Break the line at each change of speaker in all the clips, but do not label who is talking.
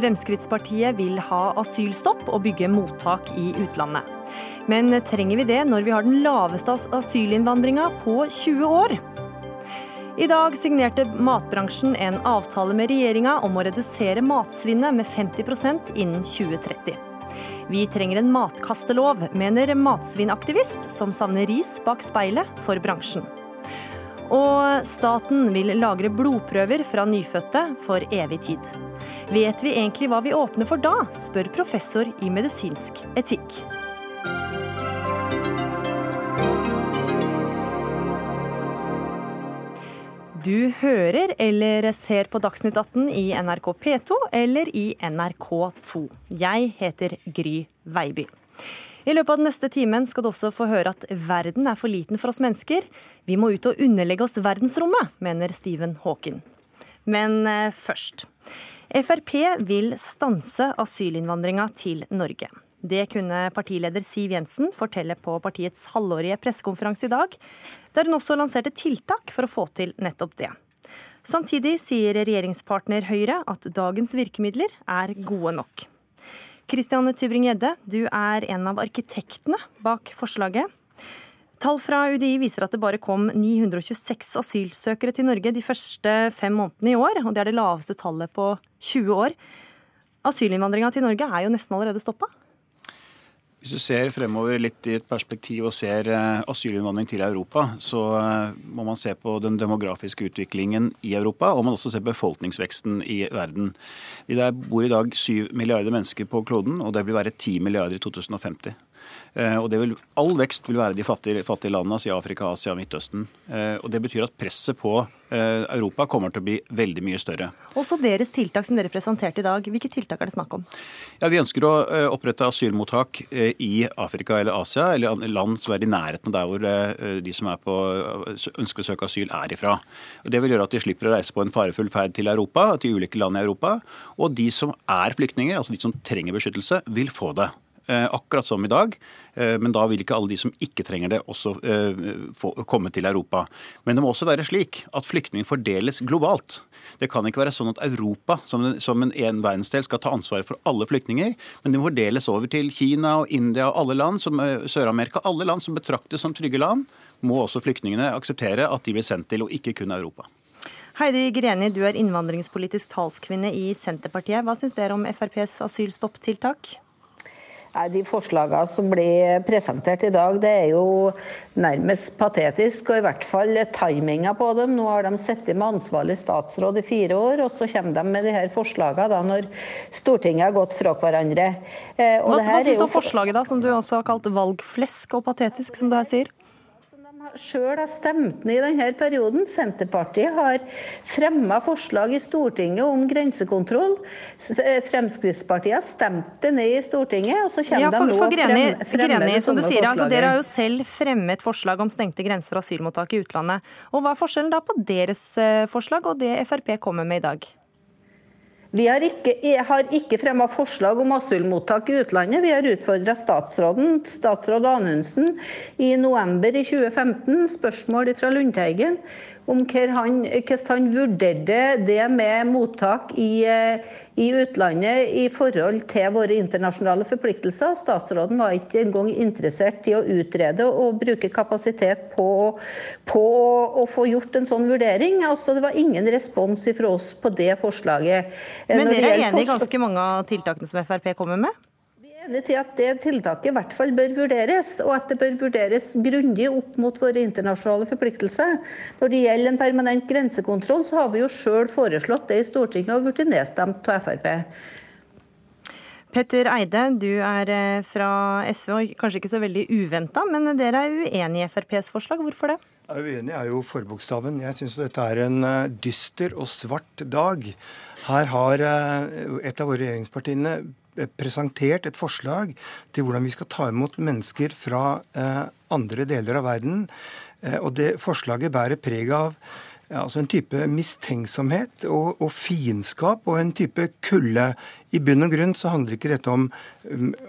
Fremskrittspartiet vil ha asylstopp og bygge mottak i utlandet. Men trenger vi det når vi har den laveste asylinnvandringa på 20 år? I dag signerte matbransjen en avtale med regjeringa om å redusere matsvinnet med 50% innen 2030. Vi trenger en matkastelov, mener matsvinnaktivist som savner ris bak speilet for bransjen. Og staten vil lagre blodprøver fra nyfødte for evig tid. Vet vi egentlig hva vi åpner for da, spør professor i medisinsk etikk. Du hører eller ser på Dagsnytt 18 i NRK P2 eller i NRK2. Jeg heter Gry Veiby. I løpet av den neste timen skal du også få høre at verden er for liten for oss mennesker. Vi må ut og underlegge oss verdensrommet, mener Stephen Hawking. Men eh, først. Frp vil stanse asylinnvandringa til Norge. Det kunne partileder Siv Jensen fortelle på partiets halvårige pressekonferanse i dag, der hun også lanserte tiltak for å få til nettopp det. Samtidig sier regjeringspartner Høyre at dagens virkemidler er gode nok. Christiane Tybring-Gjedde, du er en av arkitektene bak forslaget. Tall fra UDI viser at det bare kom 926 asylsøkere til Norge de første fem månedene i år, og det er det laveste tallet på 20 år. Asylinnvandringa til Norge er jo nesten allerede stoppa?
Hvis du ser fremover litt i et perspektiv og ser eh, asylinnvandring til Europa, så eh, må man se på den demografiske utviklingen i Europa, og man også se befolkningsveksten i verden. Det bor i dag syv milliarder mennesker på kloden, og det vil være ti milliarder i 2050. Eh, og vil, All vekst vil være de fattige, fattige landene, altså i Afrika, Asia og Midtøsten. Eh, og Det betyr at presset på eh, Europa kommer til å bli veldig mye større.
Også deres tiltak som dere presenterte i dag, hvilke tiltak er det snakk om?
Ja, Vi ønsker å opprette asylmottak i Afrika eller Asia, eller land som er i nærheten der hvor de som er på, ønsker å søke asyl, er ifra. Og Det vil gjøre at de slipper å reise på en farefull ferd til Europa, til ulike land i Europa. Og de som er flyktninger, altså de som trenger beskyttelse, vil få det. Eh, akkurat som i dag. Eh, men da vil ikke alle de som ikke trenger det, også eh, komme til Europa. Men det må også være slik at flyktninger fordeles globalt. Det kan ikke være sånn at Europa som en, en, en verdensdel skal ta ansvaret for alle flyktninger, men de må fordeles over til Kina og India og alle land, Sør-Amerika. Alle land som betraktes som trygge land, må også flyktningene akseptere at de blir sendt til, og ikke kun Europa.
Heidi Greni, du er innvandringspolitisk talskvinne i Senterpartiet. Hva syns dere om FrPs asylstopptiltak?
De forslagene som blir presentert i dag, det er jo nærmest patetisk. Og i hvert fall timinga på dem. Nå har de sittet med ansvarlig statsråd i fire år, og så kommer de med de her forslagene da når Stortinget har gått fra hverandre.
Eh, og hva hva syns du om forslaget, da, som du også har kalt valgflesk og patetisk, som du her sier?
Sjøl har stemt ned i denne perioden. Senterpartiet har fremma forslag i Stortinget om grensekontroll. Fremskrittspartiet har stemt det ned i Stortinget, og så kommer ja, for, de nå
for Greni, frem, Greni, som du sier, altså, Dere har jo selv fremmet forslag om stengte grenser og asylmottak i utlandet. Og Hva er forskjellen da på deres eh, forslag og det Frp kommer med i dag?
Vi har ikke, har ikke fremma forslag om asylmottak i utlandet. Vi har utfordra statsråden, statsråd Anundsen, i november i 2015. Spørsmål fra Lundteigen om hvordan han, vurderte det med mottak i, eh, i, utlandet i forhold til våre internasjonale forpliktelser. Statsråden var ikke engang interessert i å utrede og bruke kapasitet på, på å, å, få gjort en sånn vurdering. Altså, det var ingen respons fra oss på det forslaget.
Men dere er enig i ganske mange av tiltakene som Frp kommer med?
Enig til at det tiltaket i hvert fall bør vurderes, og at det bør vurderes grundig opp mot våre internasjonale forpliktelser. Når det gjelder en permanent grensekontroll, så har vi jo sjøl foreslått det i Stortinget og blitt nedstemt av Frp.
Petter Eide, du er eh, fra SV, og kanskje ikke så veldig uventa, men dere er uenig i FrPs forslag. Hvorfor det?
Jeg er uenig er jo forbokstaven. Jeg syns dette er en eh, dyster og svart dag. Her har eh, et av våre regjeringspartiene presentert et forslag til hvordan vi skal ta imot mennesker fra eh, andre deler av verden. Eh, og det forslaget bærer preg av altså en type mistenksomhet og, og, fiendskap og en type kulde I bunn og grunn så handler ikke dette om,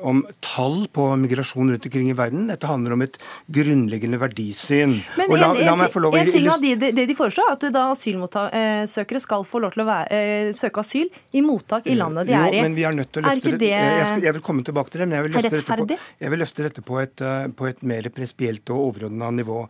om tall på migrasjon rundt omkring i verden. Dette handler om et grunnleggende verdisyn.
Men
la,
en,
la lov å
en ting av de, det de foreslår, at da asylsøkere skal få lov til å være, eh, søke asyl i mottak i landet de
jo,
er i.
men vi er nødt til å løfte
det
jeg, skal, jeg vil komme tilbake til det, men jeg vil løfte, dette på, jeg vil løfte dette på et, eh, på et mer prinsipielt og overordna nivå.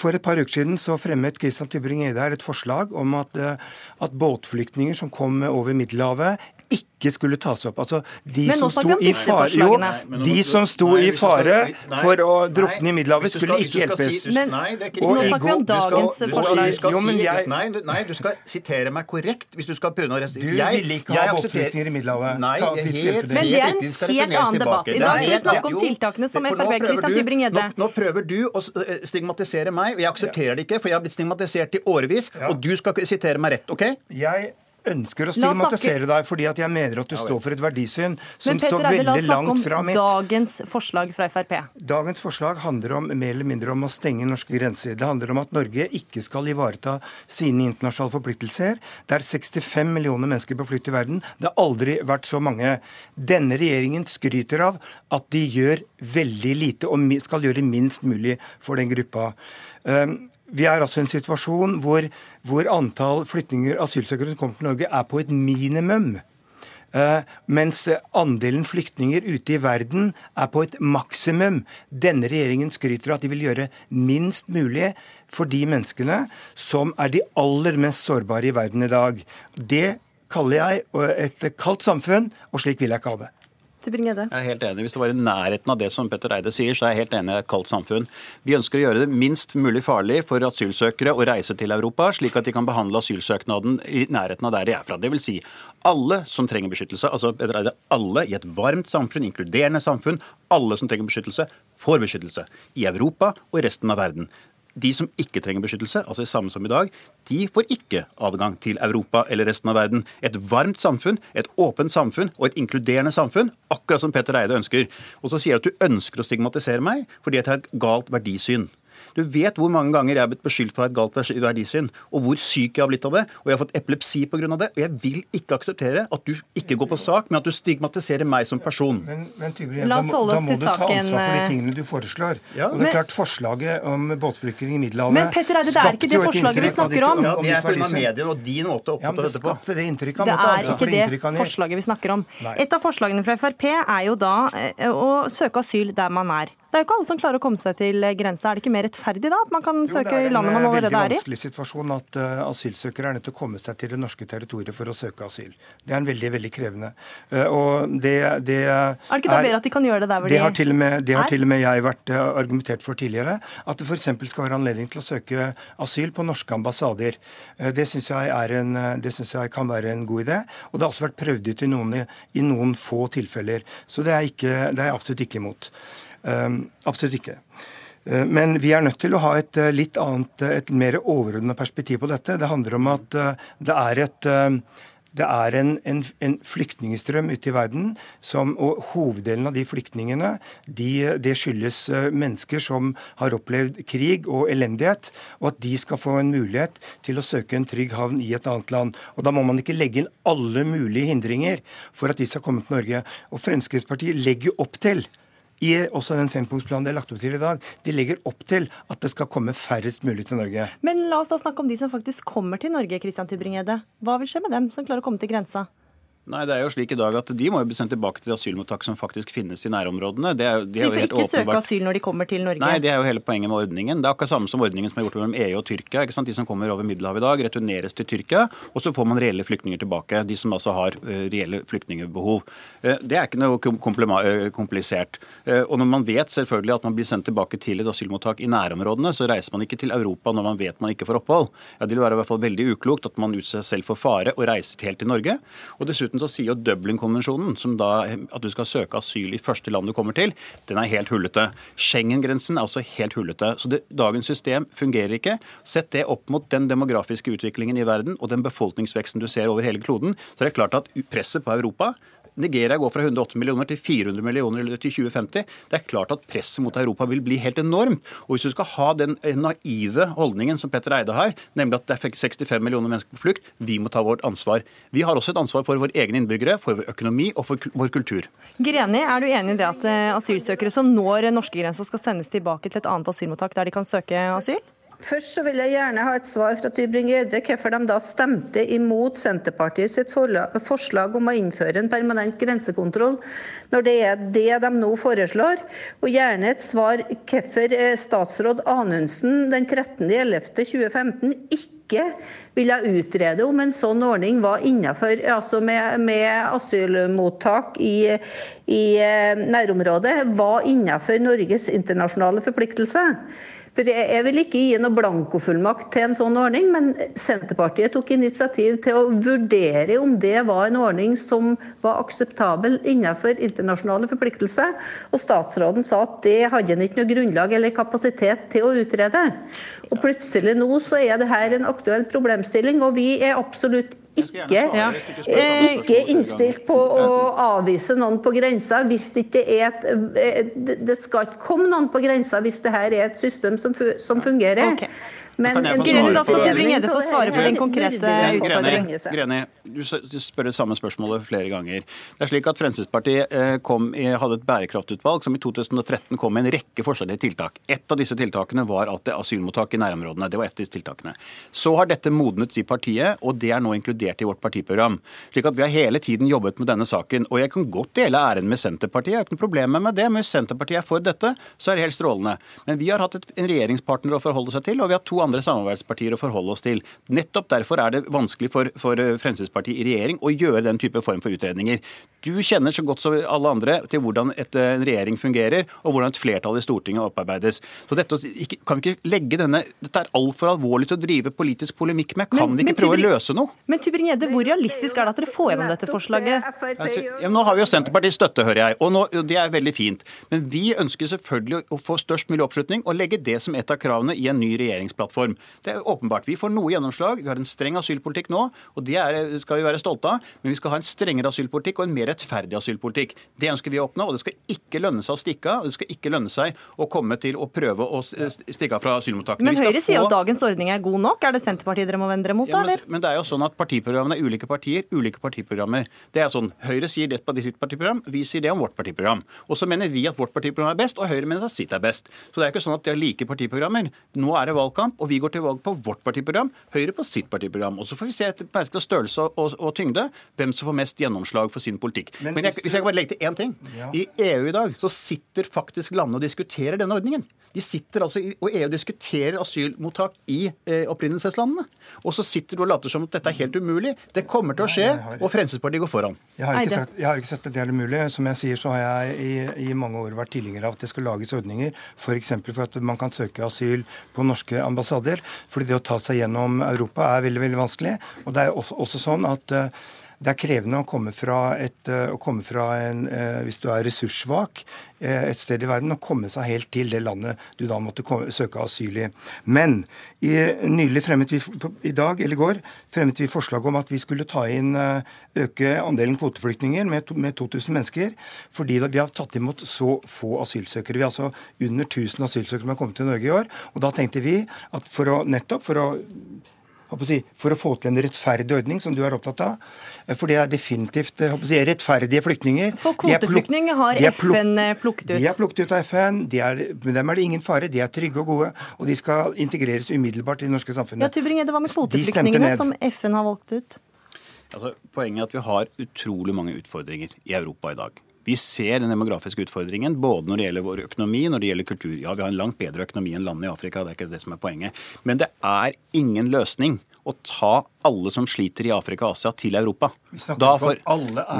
For et par uker siden så fremmet Christian Tybring-Eide her et forslag om at, eh, at båtflyktninger som kom over Middelhavet, ikke skulle tas opp. Altså, de
Men nå
som
snakker vi
sto
om
i
disse
fare, jo.
Nei,
de som sto
Nei,
i fare
nei,
for å
nei,
i Middelhavet, skulle
skal-
ikke hjelpes.
si-
Men
nei, det er ikke
nå snakker vi om dagens forslag.
nei, du, nei, du skal sitere meg korrekt hvis du skal begynne å restere.
Du
Jeg-
ville ikke ha båtflyktninger i Middelhavet.
Nei, helt-
Men det er en
helt-
annen debatt. I dag skal vi snakke om tiltakene som FrP,
Kristian
Tybring-Gjedde.
Nå, prøver du å eh, stigmatisere meg, og jeg aksepterer det ikke, for jeg har blitt stigmatisert i årevis, og du skal sitere meg rett, OK?
Jeg ønsker å stigmatisere deg fordi at jeg mener at du står for et verdisyn som
Men Petter
står
Eide, la oss snakke om dagens forslag fra Frp.
Dagens forslag handler om, mer eller mindre om å stenge norske grenser. Det handler om at Norge ikke skal ivareta sine internasjonale forpliktelser. Det er 65 millioner mennesker på flukt i verden. Det har aldri vært så mange. Denne regjeringen skryter av at de gjør veldig lite og skal gjøre minst mulig for den gruppa. Um, Vi er altså i en situasjon hvor, hvor antall flyktninger, asylsøkere som kommer til Norge, er på et minimum. Eh, mens andelen flyktninger ute i verden er på et maksimum. Denne regjeringen skryter av at de vil gjøre minst mulig for de menneskene som er de aller mest sårbare i verden i dag. Det kaller jeg et kaldt samfunn, og slik vil jeg ha det.
Jeg er helt enig. Hvis det var i nærheten av det som Petter Eide sier, så er jeg helt enig i et kaldt samfunn. Vi ønsker å gjøre det minst mulig farlig for asylsøkere å reise til Europa, slik at de kan behandle asylsøknaden i nærheten av der de er fra. Det vil si alle som trenger beskyttelse, altså Petter Eide, alle i et varmt samfunn, inkluderende samfunn, alle som trenger beskyttelse, får beskyttelse. I Europa og i resten av verden. De som ikke trenger beskyttelse, altså det samme som i dag, de får ikke adgang til Europa eller resten av verden. Et varmt samfunn, et åpent samfunn og et inkluderende samfunn, akkurat som Petter Eide ønsker. Og så sier du at du ønsker å stigmatisere meg fordi jeg har et galt verdisyn. Du vet hvor mange ganger jeg har blitt beskyldt for å ha et galt verdisyn, og hvor syk jeg har blitt av det. Og jeg har fått epilepsi pga. det. Og jeg vil ikke akseptere at du ikke går på sak, men at du stigmatiserer meg som person.
Men, men Tybring, da, må- da må du ta
saken,
ansvar for de
eh.
tingene du foreslår.
Ja.
og det er klart Forslaget om båtflyktninger i Middelhavet
Men Petter Eide, det er ikke det forslaget vi snakker om.
Ja, Det er pga. mediene og din måte å
Ja,
oppfatte
det
dette på.
det inntrykket.
Det er ikke
det
forslaget vi snakker om.
Nei.
Et av forslagene fra Frp er jo da eh, å søke asyl der man er. Det er jo ikke alle som klarer å komme seg til grensa. Er det ikke mer rettferdig da at man kan søke i landet man
er i?
Det
er
er veldig
vanskelig situasjon at uh, asylsøkere er nødt til å komme seg til det norske territoriet for å søke asyl. Det er en veldig, veldig krevende. Uh, og det, det
Er det ikke da bedre at de kan gjøre det der hvor
det har
de
til og med, det har
er?
til og med jeg vært uh, argumentert for tidligere. At det f.eks. skal være anledning til å søke asyl på norske ambassader. Det syns jeg, en, jeg kan være en god idé. Og det har også vært prøvd ut i noen, i noen få tilfeller. Så det er, ikke, det er jeg absolutt ikke imot. Um, absolutt ikke. Eh, Men vi er nødt til å ha et eh, litt annet, eh, et mer overordna perspektiv på dette. Det handler om at eh, det er et det er en, en, en flyktningstrøm ute i verden, som, og hoveddelen av de flyktningene de, det skyldes mennesker som har opplevd krig og elendighet, og at de skal få en mulighet til å søke en trygg havn i et annet land. Og Da må man ikke legge inn alle mulige hindringer for at de skal komme til Norge. Og Fremskrittspartiet legger opp til i også den fempunktsplanen det er lagt opp til i dag, de legger opp til at det skal komme færrest mulig til Norge.
Men la oss da snakke om de som faktisk kommer til Norge, Christian Tybring-Gjedde. Hva vil skje med dem som klarer å komme til grensa?
Nei, det er jo slik i dag at De må jo bli sendt tilbake til asylmottak som faktisk finnes i nærområdene. Det er, det
Så
er
de får ikke søke asyl når de kommer til Norge?
Nei, det er jo hele poenget med ordningen. Det er akkurat samme som ordningen som er gjort mellom EU og Tyrkia. ikke sant? De som kommer over Middelhavet i dag, returneres til Tyrkia, og så får man reelle flyktninger tilbake. De som altså har eh, reelle flyktningbehov. Eh, det er ikke noe eh, komplisert. Og når man vet selvfølgelig at man blir sendt tilbake til et asylmottak i nærområdene, så reiser man ikke til Europa når man vet man ikke får opphold. Ja, Det vil være i hvert fall veldig uklokt at man utsetter seg selv for fare og reiser helt til Norge. Og dessuten så sier jo Dublin-konvensjonen, som da at du skal søke asyl i første land du kommer til, den er helt hullete. Schengen-grensen er også helt hullete. Så det, dagens system fungerer ikke. Sett det opp mot den demografiske utviklingen i verden og den befolkningsveksten du ser over hele kloden, så er det klart at presset på Europa Nigeria går fra 108 millioner til 400 millioner til 2050. Det er klart at presset mot Europa vil bli helt enormt. Og hvis du skal ha den naive holdningen som Petter Eide har, nemlig at det er 65 millioner mennesker på flukt, vi må ta vårt ansvar. Vi har også et ansvar for våre egne innbyggere, for vår økonomi og for vår kultur.
Greni, er du enig i det at eh, asylsøkere som når norskegrensa skal sendes tilbake til et annet asylmottak der de kan søke asyl?
Først så vil jeg gjerne ha et svar fra Tybring-Gjedde hvorfor de da stemte imot Senterpartiet sitt forslag om å innføre en permanent grensekontroll, når det er det de nå foreslår. Og gjerne et svar hvorfor eh, statsråd Anundsen den 13.11.2015 ikke ville utrede om en sånn ordning var innenfor, altså med, med asylmottak i, i eh, nærområdet, var innenfor Norges internasjonale forpliktelser. For Jeg vil ikke gi noe blankofullmakt til en sånn ordning, men Senterpartiet tok initiativ til å vurdere om det var en ordning som var akseptabel innenfor internasjonale forpliktelser. Og statsråden sa at det hadde en ikke noe grunnlag eller kapasitet til å utrede. Og plutselig nå så er det her en aktuell problemstilling, og vi er absolutt ikke, ikke innstilt på å avvise noen på grensa hvis det ikke er et eh, Det skal ikke komme noen på grensa hvis det her er et system som fungerer. Okay.
Men Greni, da skal Tybring-Gjedde få svare på din konkrete utfordring.
Greni, du spør det samme spørsmålet flere ganger. Det er slik at Fremskrittspartiet eh, kom, hadde et bærekraftutvalg som i 2013 kom med en rekke forslag til tiltak. Et av disse tiltakene var at det asylmottak i nærområdene. Det var et av disse tiltakene. Så har dette modnet i partiet, og det er nå inkludert i vårt partiprogram. Slik at Vi har hele tiden jobbet med denne saken. Og jeg kan godt dele æren med Senterpartiet, jeg har ikke noe problem med det. Men hvis Senterpartiet er for dette, så er det helt strålende. Men vi har hatt en regjeringspartner å forholde seg til, og vi har to andre samarbeidspartier å forholde oss til. Nettopp derfor er det vanskelig for, for Fremskrittspartiet i regjering å gjøre den type form for utredninger. Du kjenner så godt som alle andre til hvordan et, en regjering fungerer, og hvordan et flertall i Stortinget opparbeides. Så dette, kan vi ikke legge denne, Dette er altfor alvorlig til å drive politisk polemikk med. Kan men, vi ikke prøve å løse noe?
Men Tybring-Gjedde, hvor realistisk er det at dere får gjennom dette forslaget?
Altså, ja, nå har vi jo Senterpartiets støtte, hører jeg, og nå, det er veldig fint. Men vi ønsker selvfølgelig å få størst mulig oppslutning og legge det som et av kravene i en ny regjeringsplattform. Det er åpenbart. Vi får noe gjennomslag. Vi har en streng asylpolitikk nå, og det er, skal vi være stolte av. Men vi skal ha en strengere asylpolitikk og en mer rettferdig asylpolitikk. Det ønsker vi å oppnå, og det skal ikke lønne seg å stikke av. Det skal ikke lønne seg å komme til å prøve å stikke av fra asylmottakene.
Men Høyre få... sier at dagens ordning er god nok. Er det Senterpartiet dere må vende dere mot,
ja, men, men, det er jo sånn at partiprogrammene er ulike partier, ulike partiprogrammer. Det er sånn, Høyre sier det på sitt partiprogram, vi sier det om vårt partiprogram. Og så mener vi at vårt partiprogram er best, og Høyre mener at sitt er best. Så det er ikke sånn at de har like partiprogrammer. Nå er det valgkamp, og vi går til valg på vårt partiprogram, Høyre på sitt partiprogram. Og Så får vi se etter merkelig størrelse og, og, tyngde hvem som får mest gjennomslag for sin politikk. Men, Men jeg, hvis jeg kan bare legge til én ting. Ja. I EU i dag så sitter faktisk landene og diskuterer denne ordningen. De sitter altså i, Og EU diskuterer asylmottak i eh, opprinnelseslandene. Og så sitter du og later som at dette er helt umulig. Det kommer til å skje, har, og Fremskrittspartiet går foran.
Jeg har, ikke sagt, jeg har ikke sagt at det er umulig. Som jeg sier, så har jeg i, i mange år vært tilhenger av at det skal lages ordninger, f.eks. For, for at man kan søke asyl på norske ambassader. Fordi det å ta seg gjennom Europa er veldig veldig vanskelig. Og det er også, også sånn at uh, det er krevende å komme fra, et, eh, å komme fra en, uh, hvis du er ressurssvak et sted i verden, å komme seg helt til det landet du da måtte komme, søke asyl i. Men i, nylig fremmet vi, i dag eller i går fremmet vi forslag om at vi skulle ta inn, øke andelen kvoteflyktninger med, med 2000 mennesker, fordi vi har tatt imot så få asylsøkere. Vi har altså under 1000 asylsøkere som har kommet til Norge i år. Og da tenkte vi at for å nettopp for å for å få til en rettferdig ordning, som du er opptatt av. For det er definitivt si, rettferdige flyktninger.
For kvoteflyktninger har FN eh, plukket ut?
De er plukket ut av FN. De er, med dem er det ingen fare. De er trygge og gode. Og de skal integreres umiddelbart i det norske samfunnet.
Ja, Tybring, Det var med kvoteflyktningene som FN har valgt ut?
Altså, poenget er at vi har utrolig mange utfordringer i Europa i dag. Vi ser den demografiske utfordringen både når det gjelder vår økonomi når det gjelder kultur. Ja, vi har en langt bedre økonomi enn landet i Afrika, det er ikke det som er poenget. Men det er ingen løsning å ta alle som sliter i Afrika og Asia, til Europa.
Snakker for,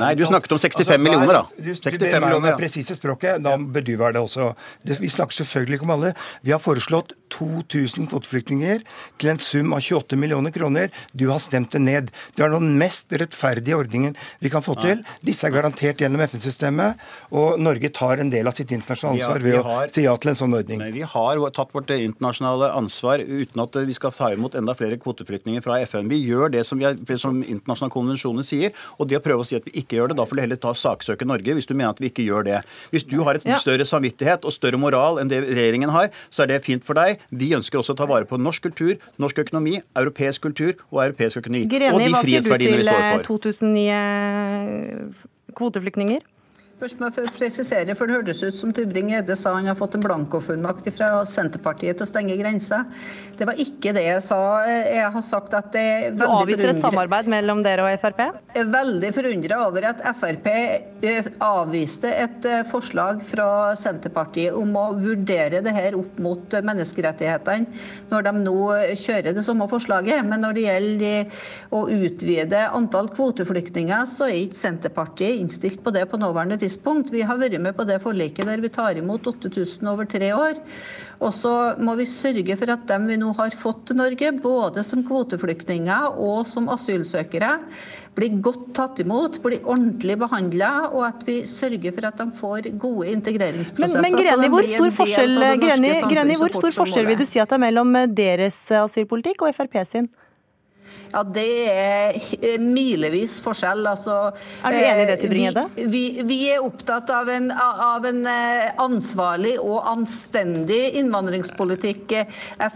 Nei, du snakket om 65 altså, millioner, da.
Du, 65 det millioner, ja. presise språket, da bør du være det også. Det, vi snakker selvfølgelig ikke om alle. Vi har foreslått 2000 kvoteflyktninger til en sum av 28 millioner kroner. Du har stemt det ned. Det er den mest rettferdige ordningen vi kan få til. Disse er garantert gjennom FN-systemet, og Norge tar en del av sitt internasjonale ansvar ved å si ja til en sånn ordning.
Nei, vi har tatt vårt internasjonale ansvar uten at vi skal ta imot enda flere kvoteflyktninger fra FN. Vi gjør gjør det som, er, som internasjonale konvensjoner sier. Og det å prøve å si at vi ikke gjør det, da får du heller ta saksøke Norge hvis du mener at vi ikke gjør det. Hvis du har et ja. større samvittighet og større moral enn det regjeringen har, så er det fint for deg. Vi ønsker også å ta vare på norsk kultur, norsk økonomi, europeisk kultur og europeisk økonomi.
Greni, og de frihetsverdiene vi står for. Hva sier du til 2000 nye kvoteflyktninger?
Først må jeg presisere, for Det hørtes ut som Tybring-Gjedde sa han har fått en blankofullmakt fra Senterpartiet til å stenge grensa. Det var ikke det jeg sa. Jeg har sagt at det er
Du avviser et samarbeid mellom dere og Frp?
Jeg er veldig forundra over at Frp eh, avviste et eh, forslag fra Senterpartiet om å vurdere det her opp mot menneskerettighetene, når de nå kjører det samme forslaget. Men når det gjelder å utvide antall kvoteflyktninger, så er ikke Senterpartiet innstilt på det på nåværende tidspunkt tidspunkt. Vi har vært med på det forliket der vi tar imot 8000 over tre år. Og så må vi sørge for at dem vi nå har fått til Norge, både som kvoteflyktninger og som asylsøkere, blir godt tatt imot, blir ordentlig behandla, og at vi sørger for at de får gode integreringsprosesser.
Men, men Greni, hvor stor forskjell, Greni, Greni, hvor stor forskjell vil du si at det er mellom deres asylpolitikk og Frp sin?
Ja, Det er milevis forskjell. Altså,
er du enig i det, Tybring-Gjedde?
Vi, vi, vi, er opptatt av en, av en, eh, ansvarlig og anstendig innvandringspolitikk.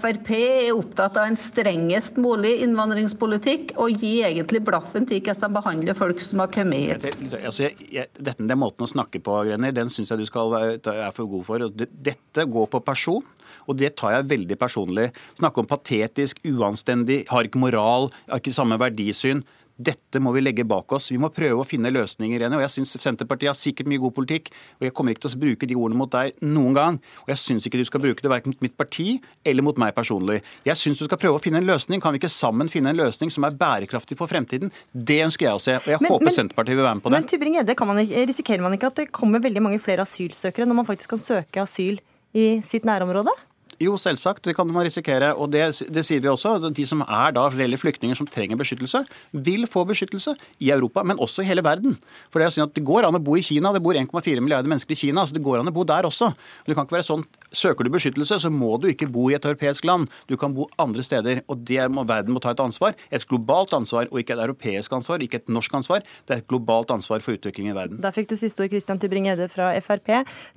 Frp er opptatt av en strengest mulig innvandringspolitikk, og gir egentlig blaffen til hvordan de behandler folk som har kommet hit.
Altså, dette, den måten å snakke på, Greni, den syns jeg du skal er for god for. Dette går på person. Og det tar jeg veldig personlig. Snakke om patetisk, uanstendig, har ikke moral, har ikke samme verdisyn. Dette må vi legge bak oss. Vi må prøve å finne løsninger. Og jeg synes Senterpartiet har sikkert mye god politikk, og jeg kommer ikke til å bruke de ordene mot deg noen gang. Og jeg syns ikke du skal bruke det verken mot mitt parti eller mot meg personlig. Jeg syns du skal prøve å finne en løsning. Kan vi ikke sammen finne en løsning som er bærekraftig for fremtiden? Det ønsker jeg å se, og jeg men, håper men, Senterpartiet vil være med på det.
Men Tybring-Gjedde, risikerer man ikke at det kommer veldig mange flere asylsøkere når man faktisk kan søke asyl i sitt nærområde?
Jo, selvsagt. Det kan man risikere. Og det, det sier vi også. De som er da reelle flyktninger som trenger beskyttelse, vil få beskyttelse i Europa, men også i hele verden. For Det er å si at det går an å bo i Kina. Det bor 1,4 milliarder mennesker i Kina. så Det går an å bo der også. Det kan ikke være sånn Søker du beskyttelse, så må du ikke bo i et europeisk land. Du kan bo andre steder. og det må Verden må ta et ansvar. Et globalt ansvar, og ikke et europeisk ansvar, ikke et norsk ansvar. Det er et globalt ansvar for utviklingen i verden.
Der fikk du siste ord, Christian Tybring-Gjedde fra Frp.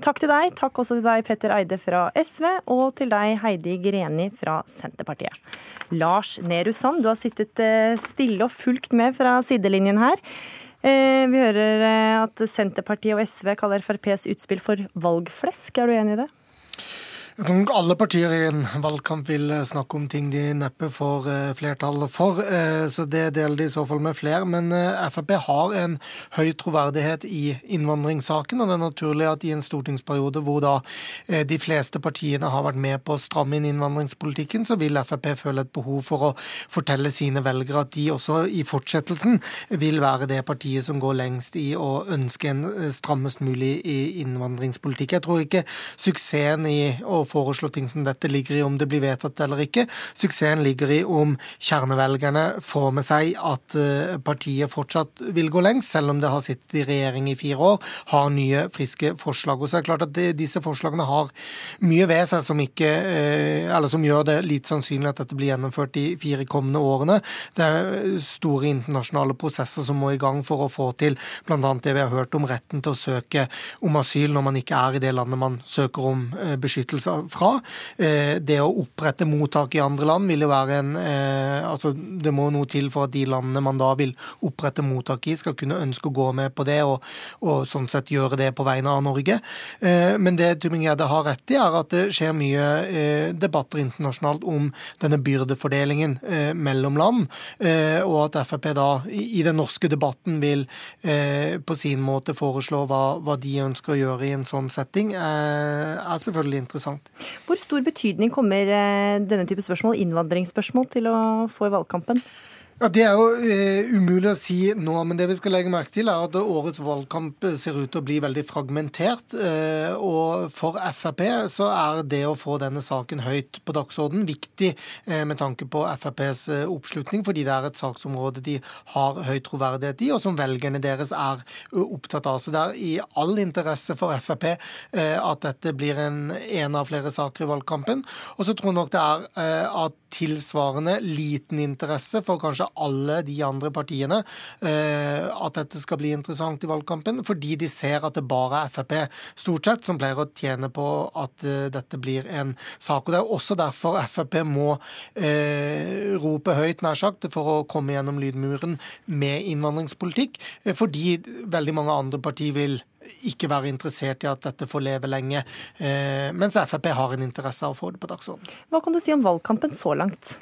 Takk til deg. Takk også til deg, Petter Eide fra SV, og til deg, Heidi Greni fra Senterpartiet. Lars Nehru Sand, du har sittet eh, stille og fulgt med fra sidelinjen her. Eh, vi hører eh, at Senterpartiet og SV kaller FrPs utspill for valgflesk. Er du enig i det?
Jeg tror alle partier i en valgkamp vil eh, snakke om ting de neppe får eh, flertall for, eh, så det deler de i så fall med flere. Men Frp har en høy troverdighet i innvandringssaken, og det er naturlig at i en stortingsperiode hvor da de fleste partiene har vært med på å stramme inn innvandringspolitikken, så vil Frp føle et behov for å fortelle sine velgere at de også i fortsettelsen vil være det partiet som går lengst i å ønske en strammest mulig innvandringspolitikk. Jeg tror ikke suksessen i å å foreslå ting som dette ligger i om det blir vedtatt eller ikke. Suksessen ligger i om kjernevelgerne får med seg at eh, partiet fortsatt vil gå lengst, selv om det har sittet i regjering i fire år, har nye, friske forslag. Og så er det klart at det, disse forslagene har mye ved seg som, ikke, eh, eller som gjør det litt sannsynlig at dette blir gjennomført de fire kommende årene. Det er store internasjonale prosesser som må i gang for å få til bl.a. det vi har hørt om retten til å søke om asyl når man ikke er i det landet man søker om eh, beskyttelse fra. Eh, det å opprette mottak i andre land vil jo være en eh, altså Det må noe til for at de landene man da vil opprette mottak i, skal kunne ønske å gå med på det, og, og sånn sett gjøre det på vegne av Norge. Eh, men det Tybring-Gjedde har rett i, er at det skjer mye debatter internasjonalt om denne byrdefordelingen mellom land, og at Frp da i den norske debatten vil på sin måte foreslå hva, hva de ønsker å gjøre i en sånn setting, er selvfølgelig interessant.
Hvor stor betydning kommer eh, denne type spørsmål, innvandringsspørsmål, til å få i valgkampen?
Ja, Det er jo eh, umulig å si nå, men det vi skal legge merke til er at årets valgkamp ser ut til å bli veldig fragmentert. Eh, og for Frp så er det å få denne saken høyt på dagsorden viktig eh, med tanke på FrPs oppslutning, fordi det er et saksområde de har høy troverdighet i, og som velgerne deres er opptatt av. Så det er i all interesse for Frp at dette blir en, en av flere saker i valgkampen. Og så tror jeg nok det er at tilsvarende liten interesse for kanskje alle de andre partiene eh, at dette skal bli interessant i valgkampen, fordi de ser at det bare er Frp stort sett som pleier å tjene på at eh, dette blir en sak. Og Det er også derfor Frp må eh, rope høyt, nær sagt, for å komme gjennom lydmuren med innvandringspolitikk, fordi veldig mange andre partier vil ikke være interessert i at dette får leve lenge, mens Frp har en interesse av å få det på dagsordenen.
Hva kan du si om valgkampen så langt?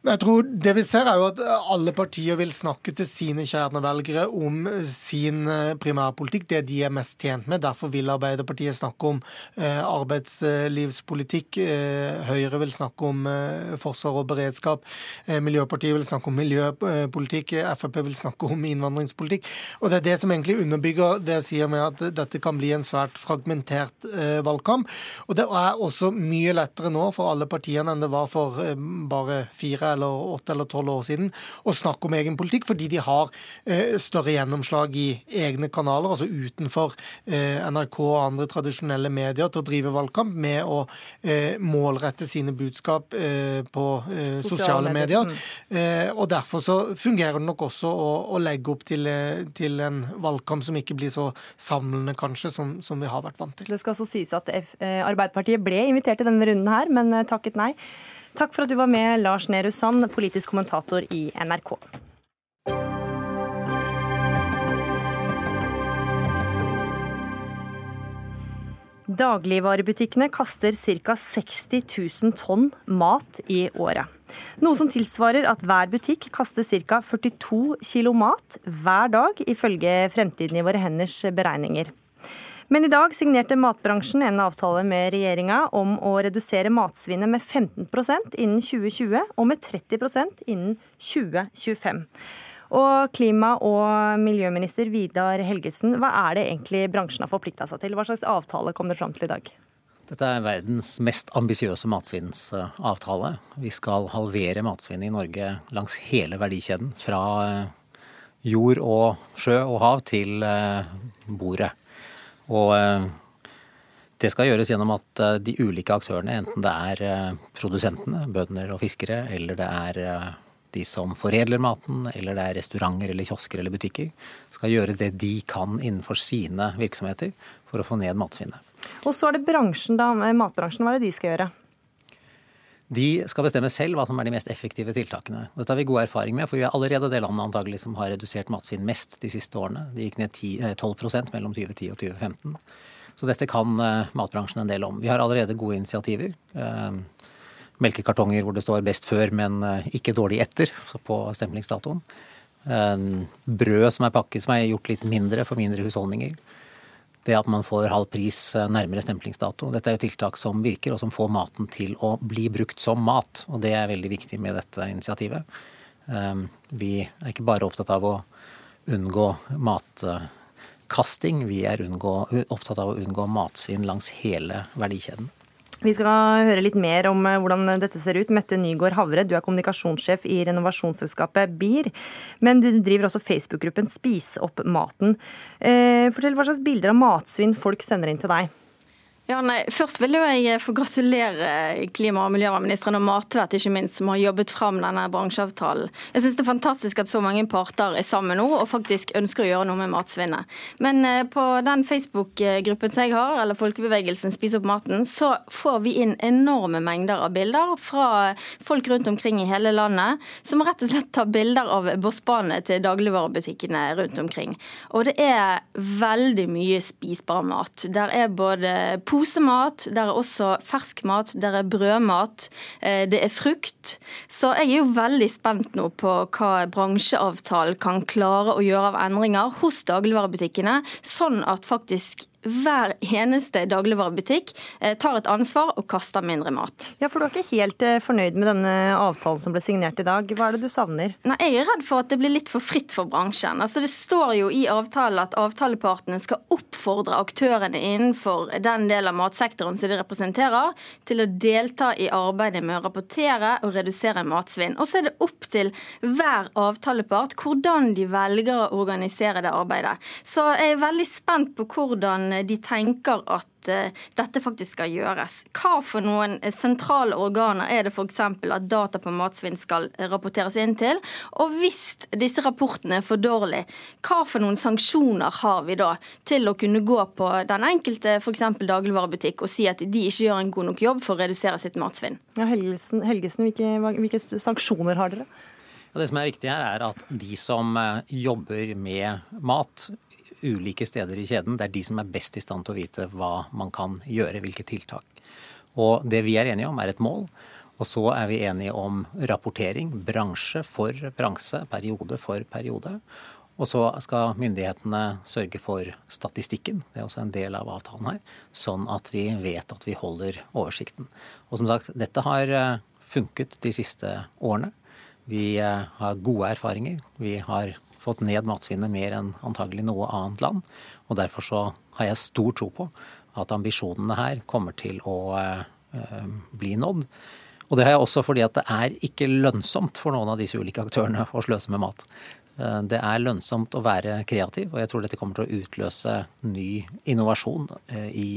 Jeg tror Det vi ser er jo at alle partier vil snakke til sine kjernevelgere om sin eh, primærpolitikk, det de er mest tjent med. Derfor vil Arbeiderpartiet snakke om eh, arbeidslivspolitikk. Eh, Høyre vil snakke om forsvar og beredskap. Miljøpartiet vil snakke om miljøpolitikk. Frp vil snakke om innvandringspolitikk. Og Det er det som egentlig underbygger det jeg sier med at dette kan bli en svært fragmentert valgkamp. Og Det er også mye lettere nå for alle partiene enn det var for bare fire eller åtte eller tolv år siden å snakke om egen politikk, fordi de har eh, større gjennomslag i egne kanaler, altså utenfor eh, NRK og andre tradisjonelle medier, til å drive valgkamp med å eh, målrette sine budskap på sosiale, sosiale, medier. Mm. Eh, og Derfor så fungerer det nok også å, å legge opp til, til, en valgkamp som ikke blir så samlende, kanskje, som, som vi har vært vant til.
Det skal også sies at Arbeiderpartiet ble invitert i denne runden her, men takket nei. Takk for at du var med, Lars Nehru Sand, politisk kommentator i NRK. Dagligvarebutikkene kaster ca. 60 000 tonn mat i året. Noe som tilsvarer at hver butikk kaster ca. 42 kilo mat hver dag, ifølge Fremtiden i våre henders beregninger. Men i dag signerte matbransjen en avtale med regjeringa om å redusere matsvinnet med 15% innen 2020 og med 30% innen 2025. Og klima- og miljøminister Vidar Helgesen, hva er det egentlig bransjen har forplikta seg til? Hva slags avtale kom dere fram til i dag?
Dette er verdens mest ambisiøse matsvinnsavtale. Vi skal halvere matsvinnet i Norge langs hele verdikjeden. Fra jord og sjø og hav til eh, bordet. Og eh, det skal gjøres gjennom at eh, de ulike aktørene, enten det er eh, produsentene, bønder og fiskere, eller det er de som foredler maten, eller det er restauranter eller kiosker eller butikker, skal gjøre det de kan innenfor sine virksomheter for å få ned matsvinnet.
Og så er det bransjen, da, matbransjen. Hva er det de skal gjøre?
De skal bestemme selv hva som er de mest effektive tiltakene. Dette har vi god erfaring med, for vi er allerede det landet antagelig som har redusert matsvinn mest de siste årene. Det gikk ned 10, 12 eh, mellom 2010 og 2015. Så dette kan uh, matbransjen en del om. Vi har allerede gode initiativer. Uh, melkekartonger hvor det står 'best før', men ikke 'dårlig etter' på stemplingsdatoen. brød som er pakket som er gjort litt mindre for mindre husholdninger det at man får halv pris eh, nærmere stemplingsdato. Dette er jo tiltak som virker, og som får maten til å bli brukt som mat. Og det er veldig viktig med dette initiativet. Eh, vi er ikke bare opptatt av å unngå matkasting, vi er unngå, opptatt av å unngå matsvinn langs hele verdikjeden.
Vi skal høre litt mer om eh, hvordan dette ser ut. Mette Nygaard Havre, du er kommunikasjonssjef i renovasjonsselskapet BIR. Men du driver også Facebook-gruppen Spis opp maten. Eh, fortell hva slags bilder av matsvinn folk sender inn til deg.
Ja, nei, Først vil jeg få gratulere klima- og miljøministeren og Matvett ikke minst, som har jobbet fram denne bransjeavtalen. Jeg syns det er fantastisk at så mange parter er sammen nå og faktisk ønsker å gjøre noe med matsvinnet. Men eh, på den Facebook-gruppen som jeg har, eller Folkebevegelsen Spis opp maten, så får vi inn enorme mengder av bilder fra folk rundt omkring i hele landet, som rett og slett tar bilder av bossbanene til dagligvarebutikkene rundt omkring. Og det er veldig mye spisbar mat. Der er både posemat, der er også fersk mat, der er brødmat, eh, det er frukt. Så jeg er jo veldig spent nå på hva bransjeavtalen kan klare å gjøre av endringer hos dagligvarebutikkene, sånn at faktisk hver eneste dagligvarebutikk eh, tar et ansvar og kaster mindre mat.
Ja, for Du er ikke helt eh, fornøyd med denne avtalen som ble signert i dag. Hva er det du savner?
Nei, Jeg er redd for at det blir litt for fritt for bransjen. Altså, Det står jo i avtalen at avtalepartene skal oppfordre aktørene innenfor den delen av matsektoren som de representerer, til å delta i arbeidet med å rapportere og redusere matsvinn. Og så er det opp til hver avtalepart hvordan de velger å organisere det arbeidet. Så jeg er veldig spent på hvordan hvordan de tenker at dette faktisk skal gjøres. Hva for noen sentrale organer er det f.eks. at data på matsvinn skal rapporteres inn til? Og hvis disse rapportene er for dårlige, hva for noen sanksjoner har vi da til å kunne gå på den enkelte f.eks. dagligvarebutikk og si at de ikke gjør en god nok jobb for å redusere sitt matsvinn?
Ja, Helgesen, Helgesen hvilke, hvilke sanksjoner har dere?
Det som er viktig her, er at de som eh, jobber med mat ulike steder i kjeden, det er de som er best i stand til å vite hva man kan gjøre, hvilke tiltak. Og det vi er enige om, er et mål. Og så er vi enige om rapportering, bransje for bransje, periode for periode. Og så skal myndighetene sørge for statistikken, det er også en del av avtalen her, sånn at vi vet at vi holder oversikten. Og som sagt, dette har eh, funket de siste årene. Vi eh, har gode erfaringer. Vi har fått ned matsvinnet mer enn antagelig noe annet land. Og derfor så har jeg stor tro på at ambisjonene her kommer til å eh, bli nådd. Og det har jeg også fordi at det er ikke lønnsomt for noen av disse ulike aktørene å sløse med mat. Eh, det er lønnsomt å være kreativ, og jeg tror dette kommer til å utløse ny innovasjon i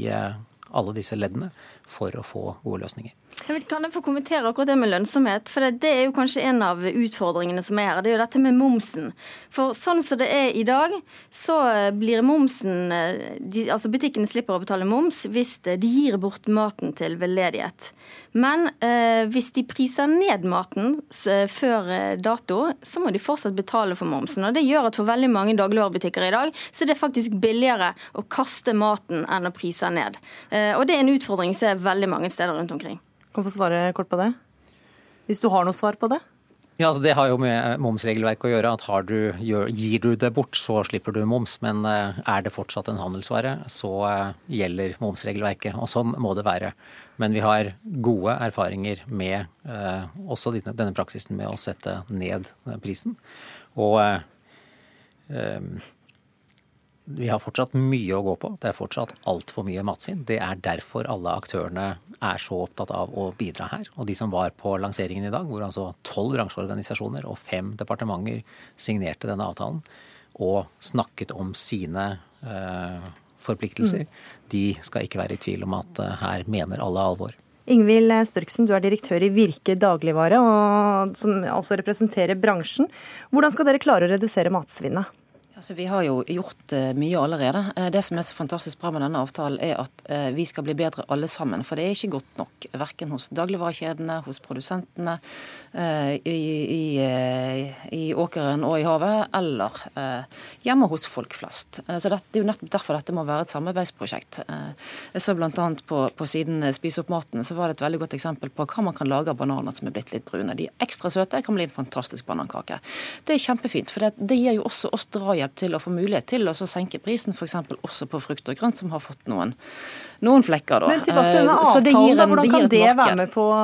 alle disse leddene for å få gode løsninger.
Jeg kan jeg få kommentere akkurat det med lønnsomhet? For det, det, er jo kanskje en av utfordringene som er her. Det er jo dette med momsen. For sånn som det er i dag, så blir momsen de, Altså butikkene slipper å betale moms hvis de gir bort maten til veldedighet. Men eh, hvis de priser ned maten før eh, dato, så må de fortsatt betale for momsen. Og det gjør at for veldig mange dagligvarebutikker i dag, så er det faktisk billigere å kaste maten enn å prise ned. Eh, og det er en utfordring som er veldig mange steder rundt omkring.
Kan få svare kort på det? Hvis du har noe svar på det?
Ja, altså Det har jo med momsregelverket å gjøre. at du, Gir du det bort, så slipper du moms. Men eh, er det fortsatt en handelsvare, så eh, gjelder momsregelverket. Og sånn må det være. Men vi har gode erfaringer med eh, også denne, denne, praksisen med å sette ned prisen. Og eh, vi har fortsatt mye å gå på. Det er fortsatt altfor mye matsvinn. Det er derfor alle aktørene er så opptatt av å bidra her. Og de som var på lanseringen i dag, hvor altså tolv bransjeorganisasjoner og fem departementer signerte denne avtalen og snakket om sine eh, forpliktelser, mm. de skal ikke være i tvil om at eh, her mener alle alvor.
Ingvild Størksen, du er direktør i Virke dagligvare, og, som altså representerer bransjen. Hvordan skal dere klare å redusere matsvinnet?
Altså, vi har jo gjort uh, mye allerede. Uh, det som er så fantastisk bra med denne avtalen, er at uh, vi skal bli bedre alle sammen. For det er ikke godt nok. Verken hos dagligvarekjedene, hos produsentene, i, i, i, åkeren og i havet, eller hjemme hos folk flest. så det er jo nettopp derfor dette må være et samarbeidsprosjekt. jeg så bl.a. På, på siden Spis opp maten, så var det et veldig godt eksempel på hva man kan lage av bananer som er blitt litt brune. De er ekstra søte, kan bli en fantastisk banankake. Det er kjempefint, for det, det gir jo også oss drahjelp til å få mulighet til å senke prisen f.eks. også på frukt og grønt, som har fått noen, noen flekker. Da.
Men tilbake til denne eh, avtalen, en, hvordan kan det, det være med på å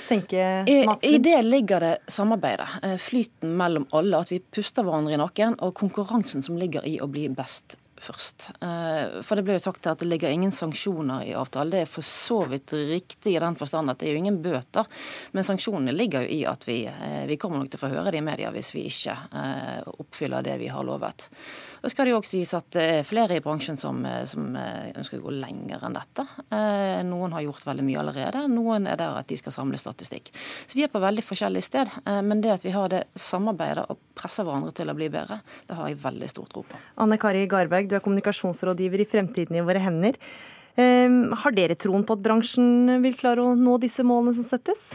senke matsvinn?
I, I det ligger det samarbeidet. Eh, flyten mellom alle, at vi puster hverandre i nakken, og konkurransen som ligger i å bli best først. Eh, for det ble jo sagt at det ligger ingen sanksjoner i avtalen. Det er for så vidt riktig i den forstand at det er jo ingen bøter. Men sanksjonene ligger jo i at vi, eh, vi kommer nok til å få høre det i media hvis vi ikke eh, oppfyller det vi har lovet. Og skal det jo også sies at det er flere i bransjen som, som ønsker å gå lenger enn dette. Noen har gjort veldig mye allerede. Noen er der at de skal samle statistikk. Så vi er på veldig forskjellig sted. Men det at vi har det samarbeidet og presser hverandre til å bli bedre, det har jeg veldig stor tro på.
Anne Kari Garberg, du er kommunikasjonsrådgiver i Fremtiden i våre hender. Ehm, har dere troen på at bransjen vil klare å nå disse målene som settes?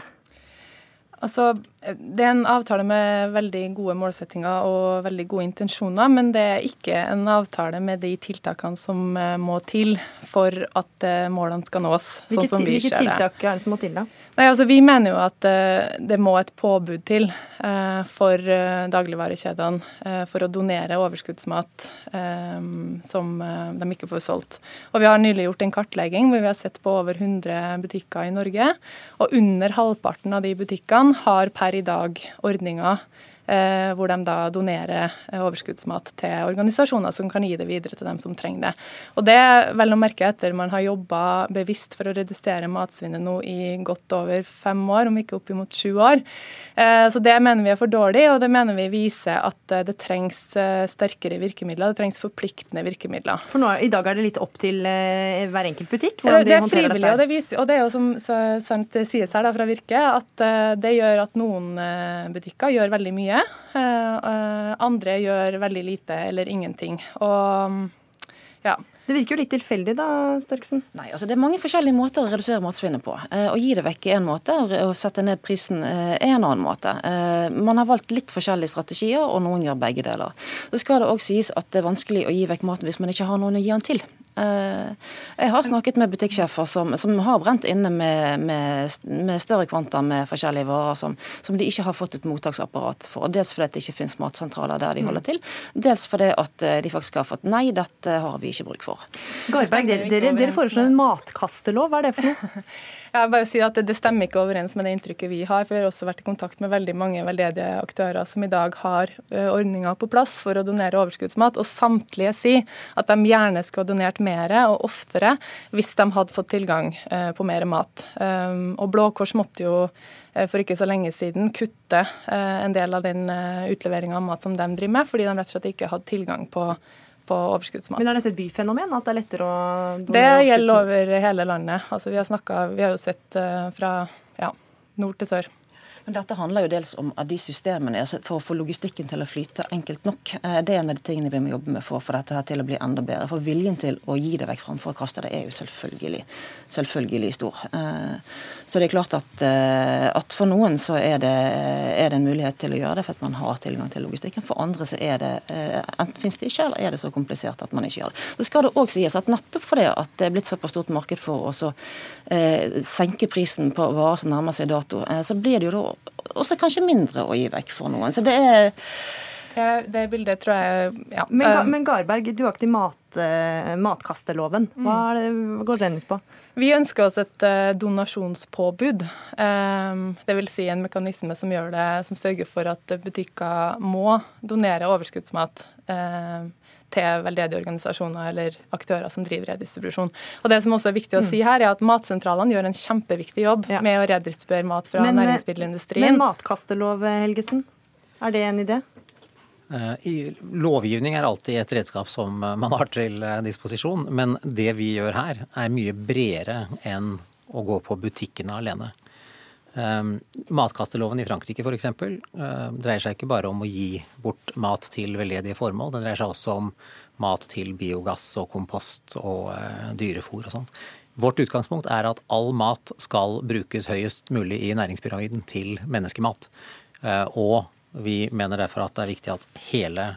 Altså, Det er en avtale med veldig gode målsettinger og veldig gode intensjoner, men det er ikke en avtale med de tiltakene som eh, må til for at eh, målene skal nås.
Sånn hvilke, det. hvilke tiltak er det som må til, da?
Nei, altså, Vi mener jo at eh, det må et påbud til for dagligvarekjedene for å donere overskuddsmat som de ikke får solgt. Og Vi har nylig gjort en kartlegging hvor vi har sett på over 100 butikker i Norge. og Under halvparten av de butikkene har per i dag ordninger hvor de da donerer eh, overskuddsmat til organisasjoner som kan gi det videre til dem som trenger det. Og det er vel å merke etter man har jobba bevisst for å redusere matsvinnet nå i godt over fem år, om ikke oppimot sju år. Eh, så det mener vi er for dårlig, og det mener vi viser at det trengs sterkere virkemidler. Det trengs forpliktende virkemidler.
For nå, I dag er det litt opp til hver enkelt butikk?
hvordan de håndterer dette? Og det, viser, og det er jo som sant sies her da, fra Virke, at det gjør at noen butikker gjør veldig mye Eh, eh, andre gjør veldig lite eller ingenting. Og ja.
Det virker jo litt tilfeldig da, Størksen?
Nei, altså Det er mange forskjellige måter å redusere matsvinnet på. Eh, å gi det vekk er en måte, og å sette ned prisen er en annen måte. Man har valgt litt forskjellige strategier, og noen gjør begge deler. Så skal det òg sies at det er vanskelig å gi vekk maten hvis man ikke har noen å gi den til. Eh, jeg har snakket med butikksjefer som, som har brent inne med, med, med, større kvanta med forskjellige varer som, som, de ikke har fått et mottaksapparat for. Dels fordi det ikke finnes matsentraler der de holder til, dels fordi at eh, de faktisk har fått nei, dette har vi ikke bruk for.
Garberg, dere, dere, dere foreslår en matkastelov, hva er det for noe?
Jeg bare sier at det, stemmer ikke overens med det inntrykket vi har. for Vi har også vært i kontakt med veldig mange veldedige aktører som i dag har ordninger på plass for å donere overskuddsmat, og samtlige sier at de gjerne skulle ha donert mer og oftere hvis de hadde fått tilgang på mer mat. Og Blå Kors måtte jo for ikke så lenge siden kutte en del av den utleveringa av mat som de driver med, fordi de rett og slett ikke hadde tilgang på på overskuddsmat.
Men Er dette et byfenomen? At det er lettere å
Det gjelder over hele landet. Altså, vi, har snakket, vi har jo sett uh, fra ja, nord til sør.
Men dette handler jo dels om at de systemene altså for å få logistikken til å flyte enkelt nok. Eh, det er en av de tingene vi må jobbe med for å få dette her til å bli enda bedre. For viljen til å gi det vekk framfor å kaste det er jo selvfølgelig, selvfølgelig stor. Eh, så det er klart at, eh, at for noen så er det, er det, en mulighet til å gjøre det for at man har tilgang til logistikken. For andre så er det enten finnes det ikke, eller er det så komplisert at man ikke gjør det. Så skal det òg sies at nettopp fordi at det er blitt såpass stort marked for å senke prisen på varer som nærmer seg dato, så blir det jo da også kanskje mindre å gi vekk for noen. Så det er
det, det bildet tror jeg ja.
Men, um, men Garberg, du har ikke mat, uh, matkasteloven. Hva, det, hva, går den ut på?
Vi ønsker oss et uh, donasjonspåbud. Um, det vil si en mekanisme som, gjør det, som sørger for at butikker må donere overskuddsmat. Uh, til veldedige organisasjoner eller aktører som driver redistribusjon. Og Det som også er viktig å si her, er at matsentralene gjør en kjempeviktig jobb ja. med å redistribuere mat fra men, næringsmiddelindustrien.
Men matkastelov, Helgesen, er det en idé?
Eh, I lovgivning er alltid et redskap som man har til eh, disposisjon, men det vi gjør her er mye bredere enn å gå på butikkene alene. Ehm, matkasteloven i Frankrike f.eks. Uh, dreier seg ikke bare om å gi bort mat til veldedige formål, den dreier seg også om mat til biogass og kompost og uh, dyrefôr og sånn. Vårt utgangspunkt er at all mat skal brukes høyest mulig i næringspyramiden til menneskemat. Uh, og vi mener derfor at det er viktig at hele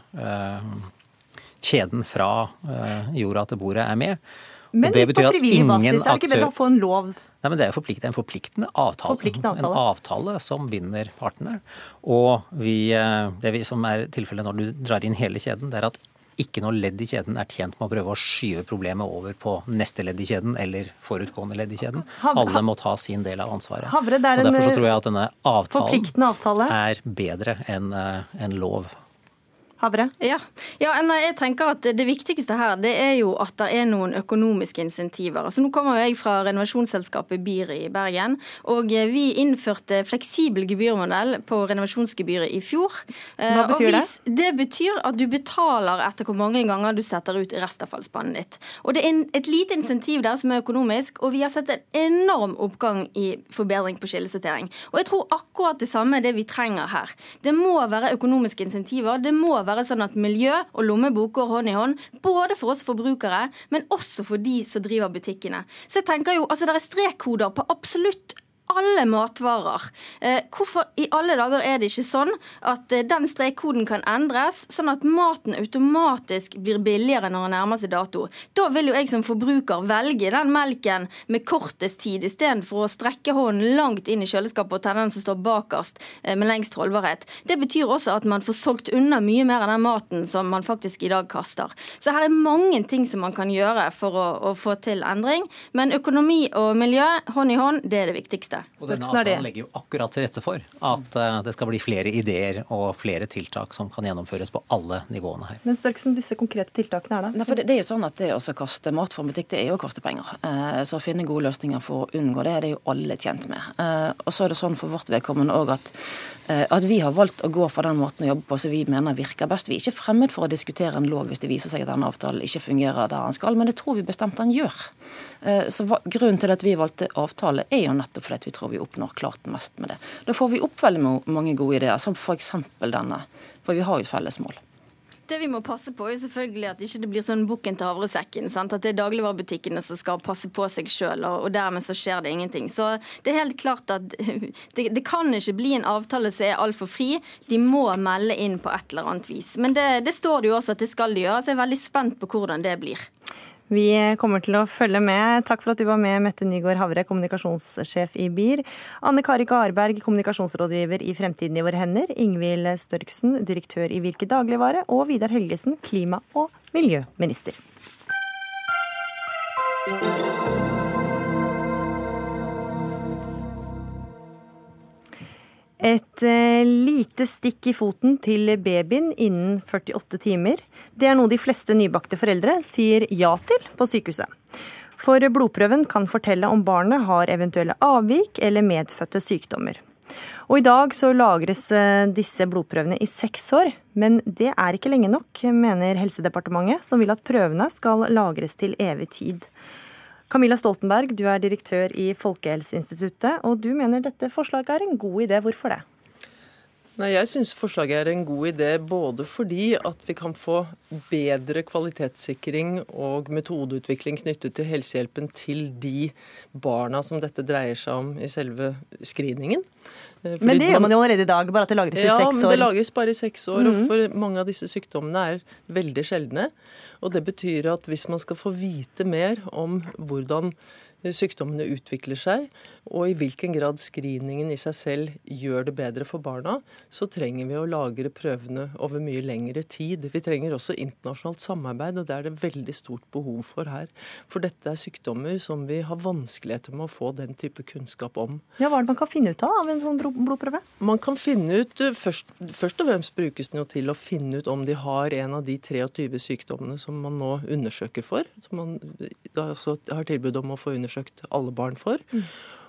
kjeden fra jorda til bordet er med.
Men på frivillig basis, er det ikke bedre å få en lov
Nei, men Det er forplikt, en forpliktende avtale. forpliktende avtale. En avtale som binder partene. Og vi, eh, det vi, som er tilfellet når du drar inn hele kjeden, det er at ikke noe ledd i kjeden er tjent med å prøve å skyve problemet over på neste ledd i kjeden eller forutgående ledd i kjeden. Alle må ta sin del av ansvaret.
Havre, og Derfor
så tror jeg at denne avtalen
avtale.
er bedre enn en eh, lov
Havre? Ja. ja. jeg tenker at Det viktigste her det er jo at det er noen økonomiske insentiver. Altså Nå kommer jeg fra renovasjonsselskapet BIR i Bergen. og eh, Vi innførte fleksibel gebyrmodell på renovasjonsgebyret i fjor.
Eh, Hva betyr det?
Det betyr at du betaler etter hvor mange ganger du setter ut restavfallsspannet ditt. Og Det er et lite insentiv der som er økonomisk, og vi har sett en enorm oppgang i forbedring på skillesortering. Og jeg tror akkurat det samme er det vi trenger her. Det må være økonomiske insentiver. det må være være sånn at miljø og lommebok går hånd i hånd, både for oss forbrukere, men også for de som driver butikkene. Så jeg tenker jo, altså Det er strekkoder på absolutt alle matvarer. Eh, hvorfor i alle dager er det ikke sånn at eh, den strekkoden kan endres, sånn at maten automatisk blir billigere når den nærmer seg dato? Da vil jo jeg som forbruker velge den melken med kortest tid, istedenfor å strekke hånden langt inn i kjøleskapet og tenne den som står bakerst eh, med lengst holdbarhet. Det betyr også at man får solgt unna mye mer av den maten som man faktisk i dag kaster. Så her er mange ting som man kan gjøre for å, å få til endring, men økonomi og miljø hånd i hånd, det er det viktigste.
Og denne avtalen legger jo akkurat til rette for at eh, det skal bli flere ideer og flere tiltak som kan gjennomføres på alle nivåene her.
Men Størksen, disse konkrete tiltakene er da?
Nei, for det, det, er jo sånn at det å kaste mat fra butikk, det er jo å kaste penger. Eh, så å finne gode løsninger for å unngå det, er det jo alle tjent med. Eh, og så er det sånn for vårt vedkommende òg at, at vi har valgt å gå for den måten å jobbe på som vi mener virker best. Vi er ikke fremmed for å diskutere en lov hvis det viser seg at denne avtalen ikke fungerer der den skal, men det tror vi bestemt den gjør. Eh, så Grunnen til at vi valgte avtale, er jo nettopp fordi vi tror vi oppnår klart mest med det. Da får vi opp veldig mange gode ideer, som f.eks. denne. For vi har jo et felles mål.
Det vi må passe på, er selvfølgelig at ikke det blir sånn bukken til havresekken. Sant? At det er dagligvarebutikkene som skal passe på seg sjøl, og, dermed så skjer det ingenting. Så det er helt klart at det, det kan ikke bli en avtale som er altfor fri. De må melde inn på et eller annet vis. Men det, det står det jo også at det skal de gjøre, så jeg er veldig spent på hvordan det blir.
Vi kommer til å følge med. Takk for at du var med, Mette Nygaard Havre, kommunikasjonssjef i BIR. Anne Kari Garberg, kommunikasjonsrådgiver i Fremtiden i våre hender. Ingvild Størksen, direktør i Virke dagligvare. Og Vidar Helgesen, klima- og miljøminister. Et eh, lite stikk i foten til babyen innen 48 timer. Det er noe de fleste nybakte foreldre sier ja til på sykehuset. For blodprøven kan fortelle om barnet har eventuelle avvik eller medfødte sykdommer. Og I dag så lagres eh, disse blodprøvene i seks år, men det er ikke lenge nok, mener Helsedepartementet, som vil at prøvene skal lagres til evig tid. Camilla Stoltenberg, du er direktør i Folkehelseinstituttet, og du mener dette forslaget er en god idé. Hvorfor det?
Nei, Jeg syns forslaget er en god idé både fordi at vi kan få bedre kvalitetssikring og metodeutvikling knyttet til helsehjelpen til de barna som dette dreier seg om i selve screeningen.
Eh, fordi men det gjør man jo allerede i dag, bare at det lagres i
ja,
seks år?
Ja, men det lagres bare i seks år. Mm. Og for mange av disse sykdommene er veldig sjeldne. Og det betyr at hvis man skal få vite mer om hvordan sykdommene utvikler seg, og i hvilken grad screeningen i seg selv gjør det bedre for barna, så trenger vi å lagre prøvene over mye lengre tid. Vi trenger også internasjonalt samarbeid, og det er det veldig stort behov for her. For dette er sykdommer som vi har vanskeligheter med å få den type kunnskap om.
Ja, Hva er det man kan finne ut av av en sånn blodprøve?
Man kan finne ut, eh, først, først og fremst brukes den jo til å finne ut om de har en av de 23 sykdommene som man nå undersøker for. Som man da har tilbud om å få undersøkt alle barn for. Mm.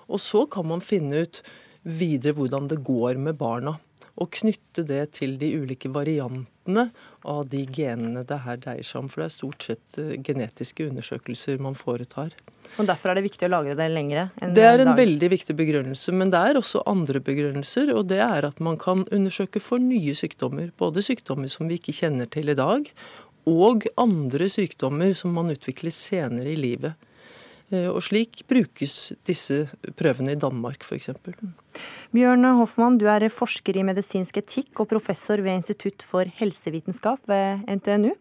Og så kan man finne ut videre hvordan det går med barna. Og knytte det til de ulike variantene av de genene det her dreier seg om. For det er stort sett eh, genetiske undersøkelser man foretar.
Og Derfor er det viktig å lagre det lengre?
Det er en dag. veldig viktig begrunnelse. Men det er også andre begrunnelser. Og det er at man kan undersøke for nye sykdommer. Både sykdommer som vi ikke kjenner til i dag, og andre sykdommer som man utvikler senere i livet. Eh, og slik brukes disse prøvene i Danmark f.eks.
Bjørn Hoffmann, du er forsker i medisinsk etikk og professor ved Institutt for helsevitenskap ved NTNU.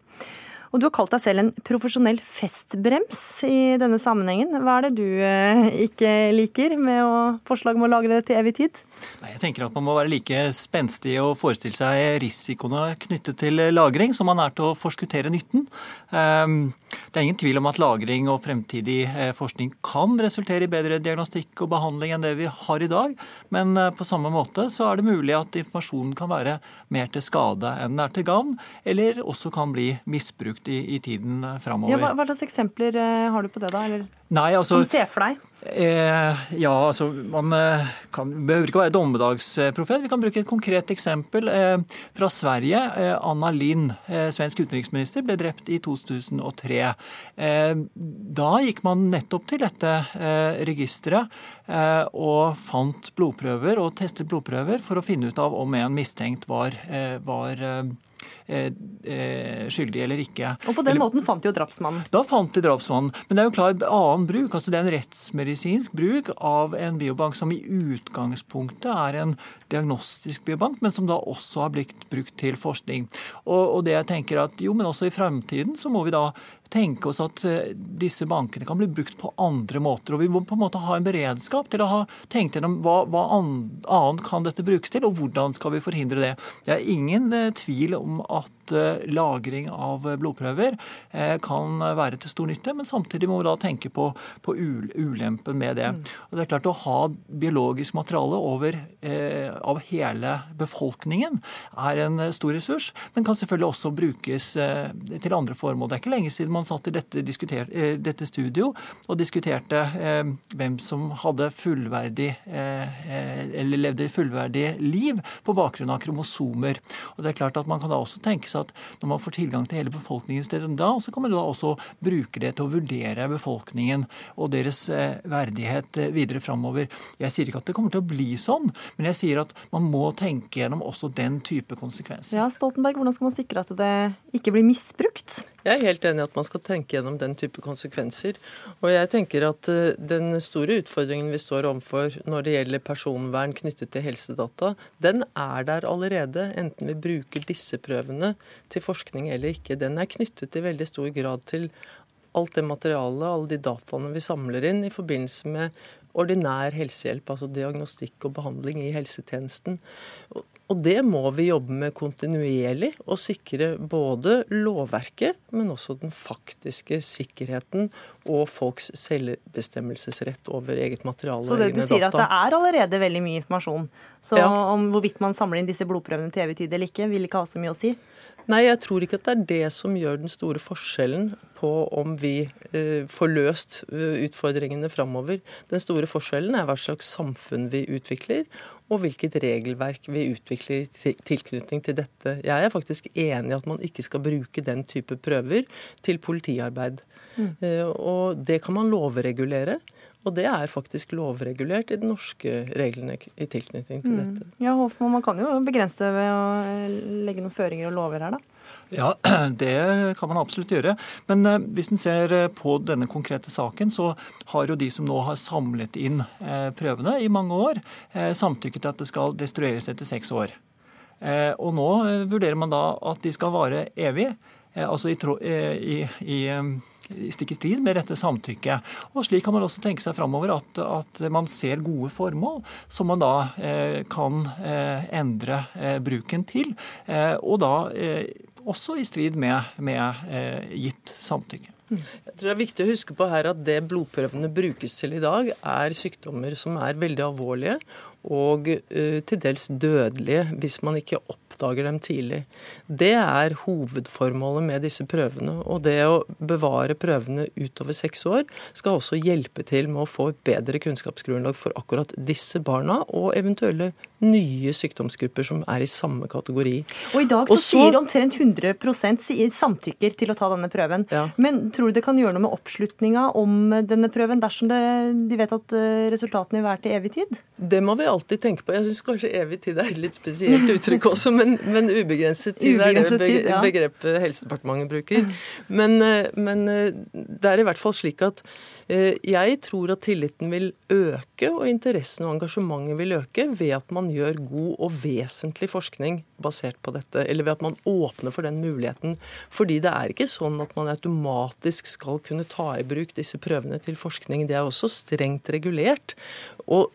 Og du har kalt deg selv en profesjonell festbrems i denne sammenhengen. Hva er det du eh, ikke liker med å, forslag om å lagre det til evig tid?
Nei, jeg tenker at Man må være like spenstig og forestille seg risikoene knyttet til lagring som man er til å forskuttere nytten. Ehm, det er ingen tvil om at lagring og fremtidig eh, forskning kan resultere i bedre diagnostikk og behandling enn det vi har i dag. Men eh, på samme måte så er det mulig at informasjonen kan være mer til skade enn den er til gavn, eller også kan bli misbrukt i, i tiden framover.
Ja, hva, hva, slags eksempler eh, har du på det, da? Eller
Nei, altså,
som du ser for deg?
Eh, ja, altså Man eh, kan, behøver ikke være dommedagsprofet. Vi kan bruke et konkret eksempel eh, fra Sverige. Eh, Anna Lind, eh, svensk utenriksminister, ble drept i 2003. da gikk man nettopp til dette registeret og fant blodprøver og testet blodprøver for å finne ut av om en mistenkt var, var skyldig eller ikke.
Og På den eller, måten fant de jo drapsmannen?
Da fant de drapsmannen. Men det er jo klar annen bruk. altså Det er en rettsmedisinsk bruk av en biobank som i utgangspunktet er en diagnostisk biobank, men som da også har blitt brukt til forskning. Og, og det jeg tenker at jo, men også i fremtiden så må vi da tenke oss at eh, disse bankene kan bli brukt på andre måter. Og vi må på en måte ha en beredskap til å ha tenkt gjennom hva, hva annet kan dette brukes til, og hvordan skal vi forhindre det. Det er ingen eh, tvil om at lagring av blodprøver kan være til stor nytte, men samtidig må vi da tenke på, på ulempen med det. Mm. Og det er klart Å ha biologisk materiale over, eh, av hele befolkningen er en stor ressurs, men kan selvfølgelig også brukes eh, til andre formål. Det er ikke lenge siden man satt i dette, eh, dette studio og diskuterte eh, hvem som hadde fullverdig eller levde fullverdig liv på bakgrunn av kromosomer. Og det er klart at Man kan da også tenke seg at når man får tilgang til hele befolkningens da, så kan man da også bruke det til å vurdere befolkningen og deres verdighet videre framover. Jeg sier ikke at det kommer til å bli sånn, men jeg sier at man må tenke gjennom også den type konsekvenser.
Ja, Stoltenberg, hvordan skal man sikre at det ikke blir misbrukt?
Jeg er helt enig i at man skal tenke gjennom den type konsekvenser. Og jeg tenker at eh, den store utfordringen vi står overfor når det gjelder personvern knyttet til helsedata, den er der allerede, enten vi bruker disse prøvene til forskning eller ikke. Den er knyttet i veldig stor grad til alt det materialet, alle de dataene vi samler inn i forbindelse med ordinær helsehjelp, altså diagnostikk og behandling i helsetjenesten. Og det må vi jobbe med kontinuerlig, og sikre både lovverket, men også den faktiske sikkerheten og folks selvbestemmelsesrett over eget materiale.
Så det du sier data. at det er allerede veldig mye informasjon. Så ja. om hvorvidt man samler inn disse blodprøvene til evig tid eller ikke, vil ikke ha så mye å si?
Nei, jeg tror ikke at det er det som gjør den store forskjellen på om vi eh, får løst uh, utfordringene framover. Den store forskjellen er hva slags samfunn vi utvikler, og hvilket regelverk vi utvikler i tilknytning til dette. Jeg er faktisk enig i at man ikke skal bruke den type prøver til politiarbeid. Mm. Uh, og det kan man lovregulere. Og det er faktisk lovregulert i de norske reglene i tilknytning til mm. dette.
Ja, Hoffmann, Man kan jo begrense det ved å eh, legge noen føringer og lover her, da?
Ja, det kan man absolutt gjøre. Men eh, hvis en ser eh, på denne konkrete saken, så har jo de som nå har samlet inn prøvene i mange år, samtykket at det skal destrueres etter seks år. Og nå vurderer man da at de skal vare evig. Altså i, i, i stikk i strid med dette samtykket. Og Slik kan man også tenke seg framover at, at, man ser gode formål som man da eh, kan eh, endre eh, bruken til. Eh, og da eh, også i strid med, med eh, gitt samtykke.
Jeg tror Det er viktig å huske på her at det blodprøvene brukes til i dag, er sykdommer som er veldig alvorlige og uh, til dels dødelige hvis man ikke oppdager dem tidlig. Det er hovedformålet med disse prøvene. Og det å bevare prøvene utover seks år skal også hjelpe til med å få et bedre kunnskapsgrunnlag for akkurat disse barna, og eventuelle nye sykdomsgrupper som er i samme kategori.
Og I dag så, så sier omtrent 100 sier samtykker til å ta denne prøven. Ja. Men tror du det kan gjøre noe med oppslutninga om denne prøven dersom det, de vet at eh, resultatene vil være til evig tid?
Det må vi alltid tenke på. Jeg syns kanskje evig tid er et litt spesielt uttrykk også, men, men ubegrenset tid ubegrenset er det begrepet Helsedepartementet bruker. Men, eh, men eh, det er i hvert fall slik at Eh, jeg tror at tilliten vil øke, og interessen og engasjementet vil øke ved at man gjør god og vesentlig forskning basert på dette, eller ved at man åpner for den muligheten. Fordi det er ikke sånn at man automatisk skal kunne ta i bruk disse prøvene til forskning. Det er også strengt regulert. Og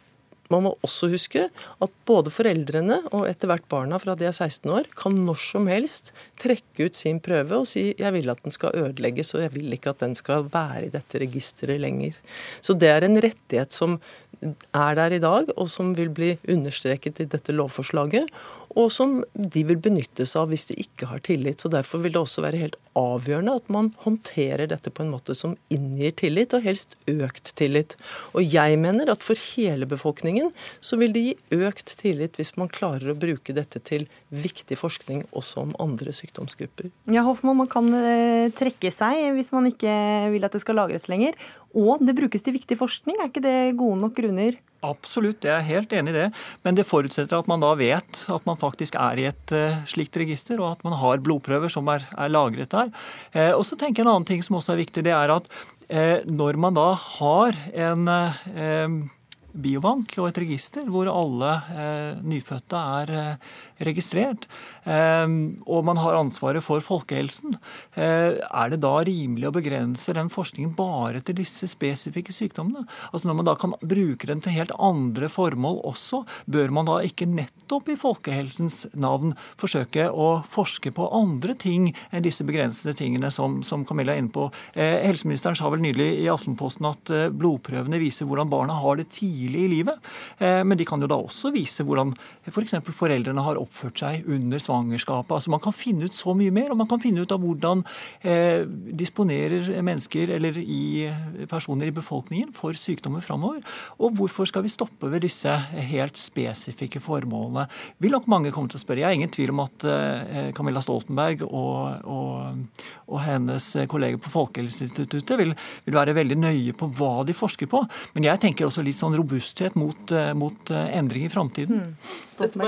man må også huske at både foreldrene og etter hvert barna fra de er 16 år, kan når som helst trekke ut sin prøve og si 'jeg vil at den skal ødelegges', og 'jeg vil ikke at den skal være i dette registeret lenger'. Så det er en rettighet som er der i dag, og som vil bli understreket i dette lovforslaget og som de vil benytte seg av hvis de ikke har tillit. Så Derfor vil det også være helt avgjørende at man håndterer dette på en måte som inngir tillit, og helst økt tillit. Og jeg mener at for hele befolkningen så vil det gi økt tillit hvis man klarer å bruke dette til viktig forskning også om andre sykdomsgrupper.
Ja, Hoffmann, man kan eh, trekke seg hvis man ikke vil at det skal lagres lenger. Og det brukes til viktig forskning. Er ikke det gode nok grunner?
Absolutt, jeg er helt enig i det. Men det forutsetter at man da vet at man faktisk er i et uh, slikt register, og at man har blodprøver som er, er lagret der. Uh, og så tenker jeg En annen ting som også er viktig, det er at uh, når man da har en biobank og et register hvor alle eh, nyfødte er eh, registrert, eh, og man har ansvaret for folkehelsen, eh, er det da rimelig å begrense den forskningen bare til disse spesifikke sykdommene? Altså Når man da kan bruke den til helt andre formål også, bør man da ikke nettopp i folkehelsens navn forsøke å forske på andre ting enn disse begrensede tingene som, som Camilla er inne på? Eh, helseministeren sa vel nylig i Aftenposten at eh, blodprøvene viser hvordan barna har det tidlig i livet. Men de kan jo da også vise hvordan f.eks. For foreldrene har oppført seg under svangerskapet. Altså Man kan finne ut så mye mer, og man kan finne ut av hvordan eh, disponerer mennesker eller i personer i befolkningen for sykdommer framover. Og hvorfor skal vi stoppe ved disse helt spesifikke formålene? Vil nok mange komme til å spørre. Jeg har ingen tvil om at eh, Camilla Stoltenberg og, og, og hennes kolleger på Folkehelseinstituttet vil, vil, være veldig nøye på hva de forsker på. Men jeg tenker også litt sånn robusthet mot, eh, mot eh, endring i framtiden. Mm.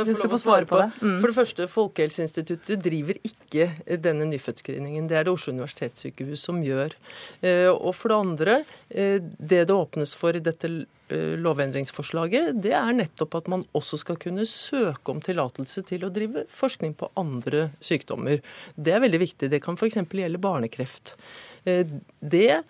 du skal få svare på det. Mm. For det første, Folkehelseinstituttet driver ikke denne nyfødtscreeningen. Det er det Oslo universitetssykehus som gjør. Eh, og for det andre, det det åpnes for i dette lovendringsforslaget, det er nettopp at man også skal kunne søke om tillatelse til å drive forskning på andre sykdommer. Det er veldig viktig. Det kan f.eks. gjelde barnekreft. Det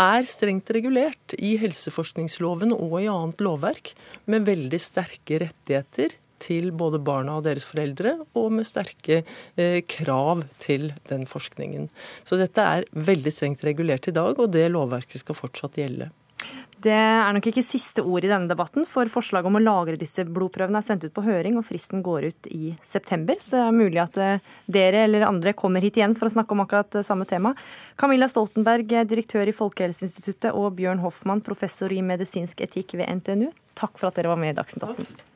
er strengt regulert i helseforskningsloven og i annet lovverk, med veldig sterke rettigheter til både barna og deres foreldre, og med sterke eh, krav til den forskningen. Så dette er veldig strengt regulert i dag, og det lovverket skal fortsatt gjelde.
Det er nok ikke siste ord i denne debatten, for forslaget om å lagre disse blodprøvene er sendt ut på høring, og fristen går ut i september. Så det er mulig at eh, dere eller andre kommer hit igjen for å snakke om akkurat eh, samme tema. Camilla Stoltenberg, direktør i Folkehelseinstituttet, og Bjørn Hoffmann, professor i medisinsk etikk ved NTNU, takk for at dere var med i Dagsnytt 18.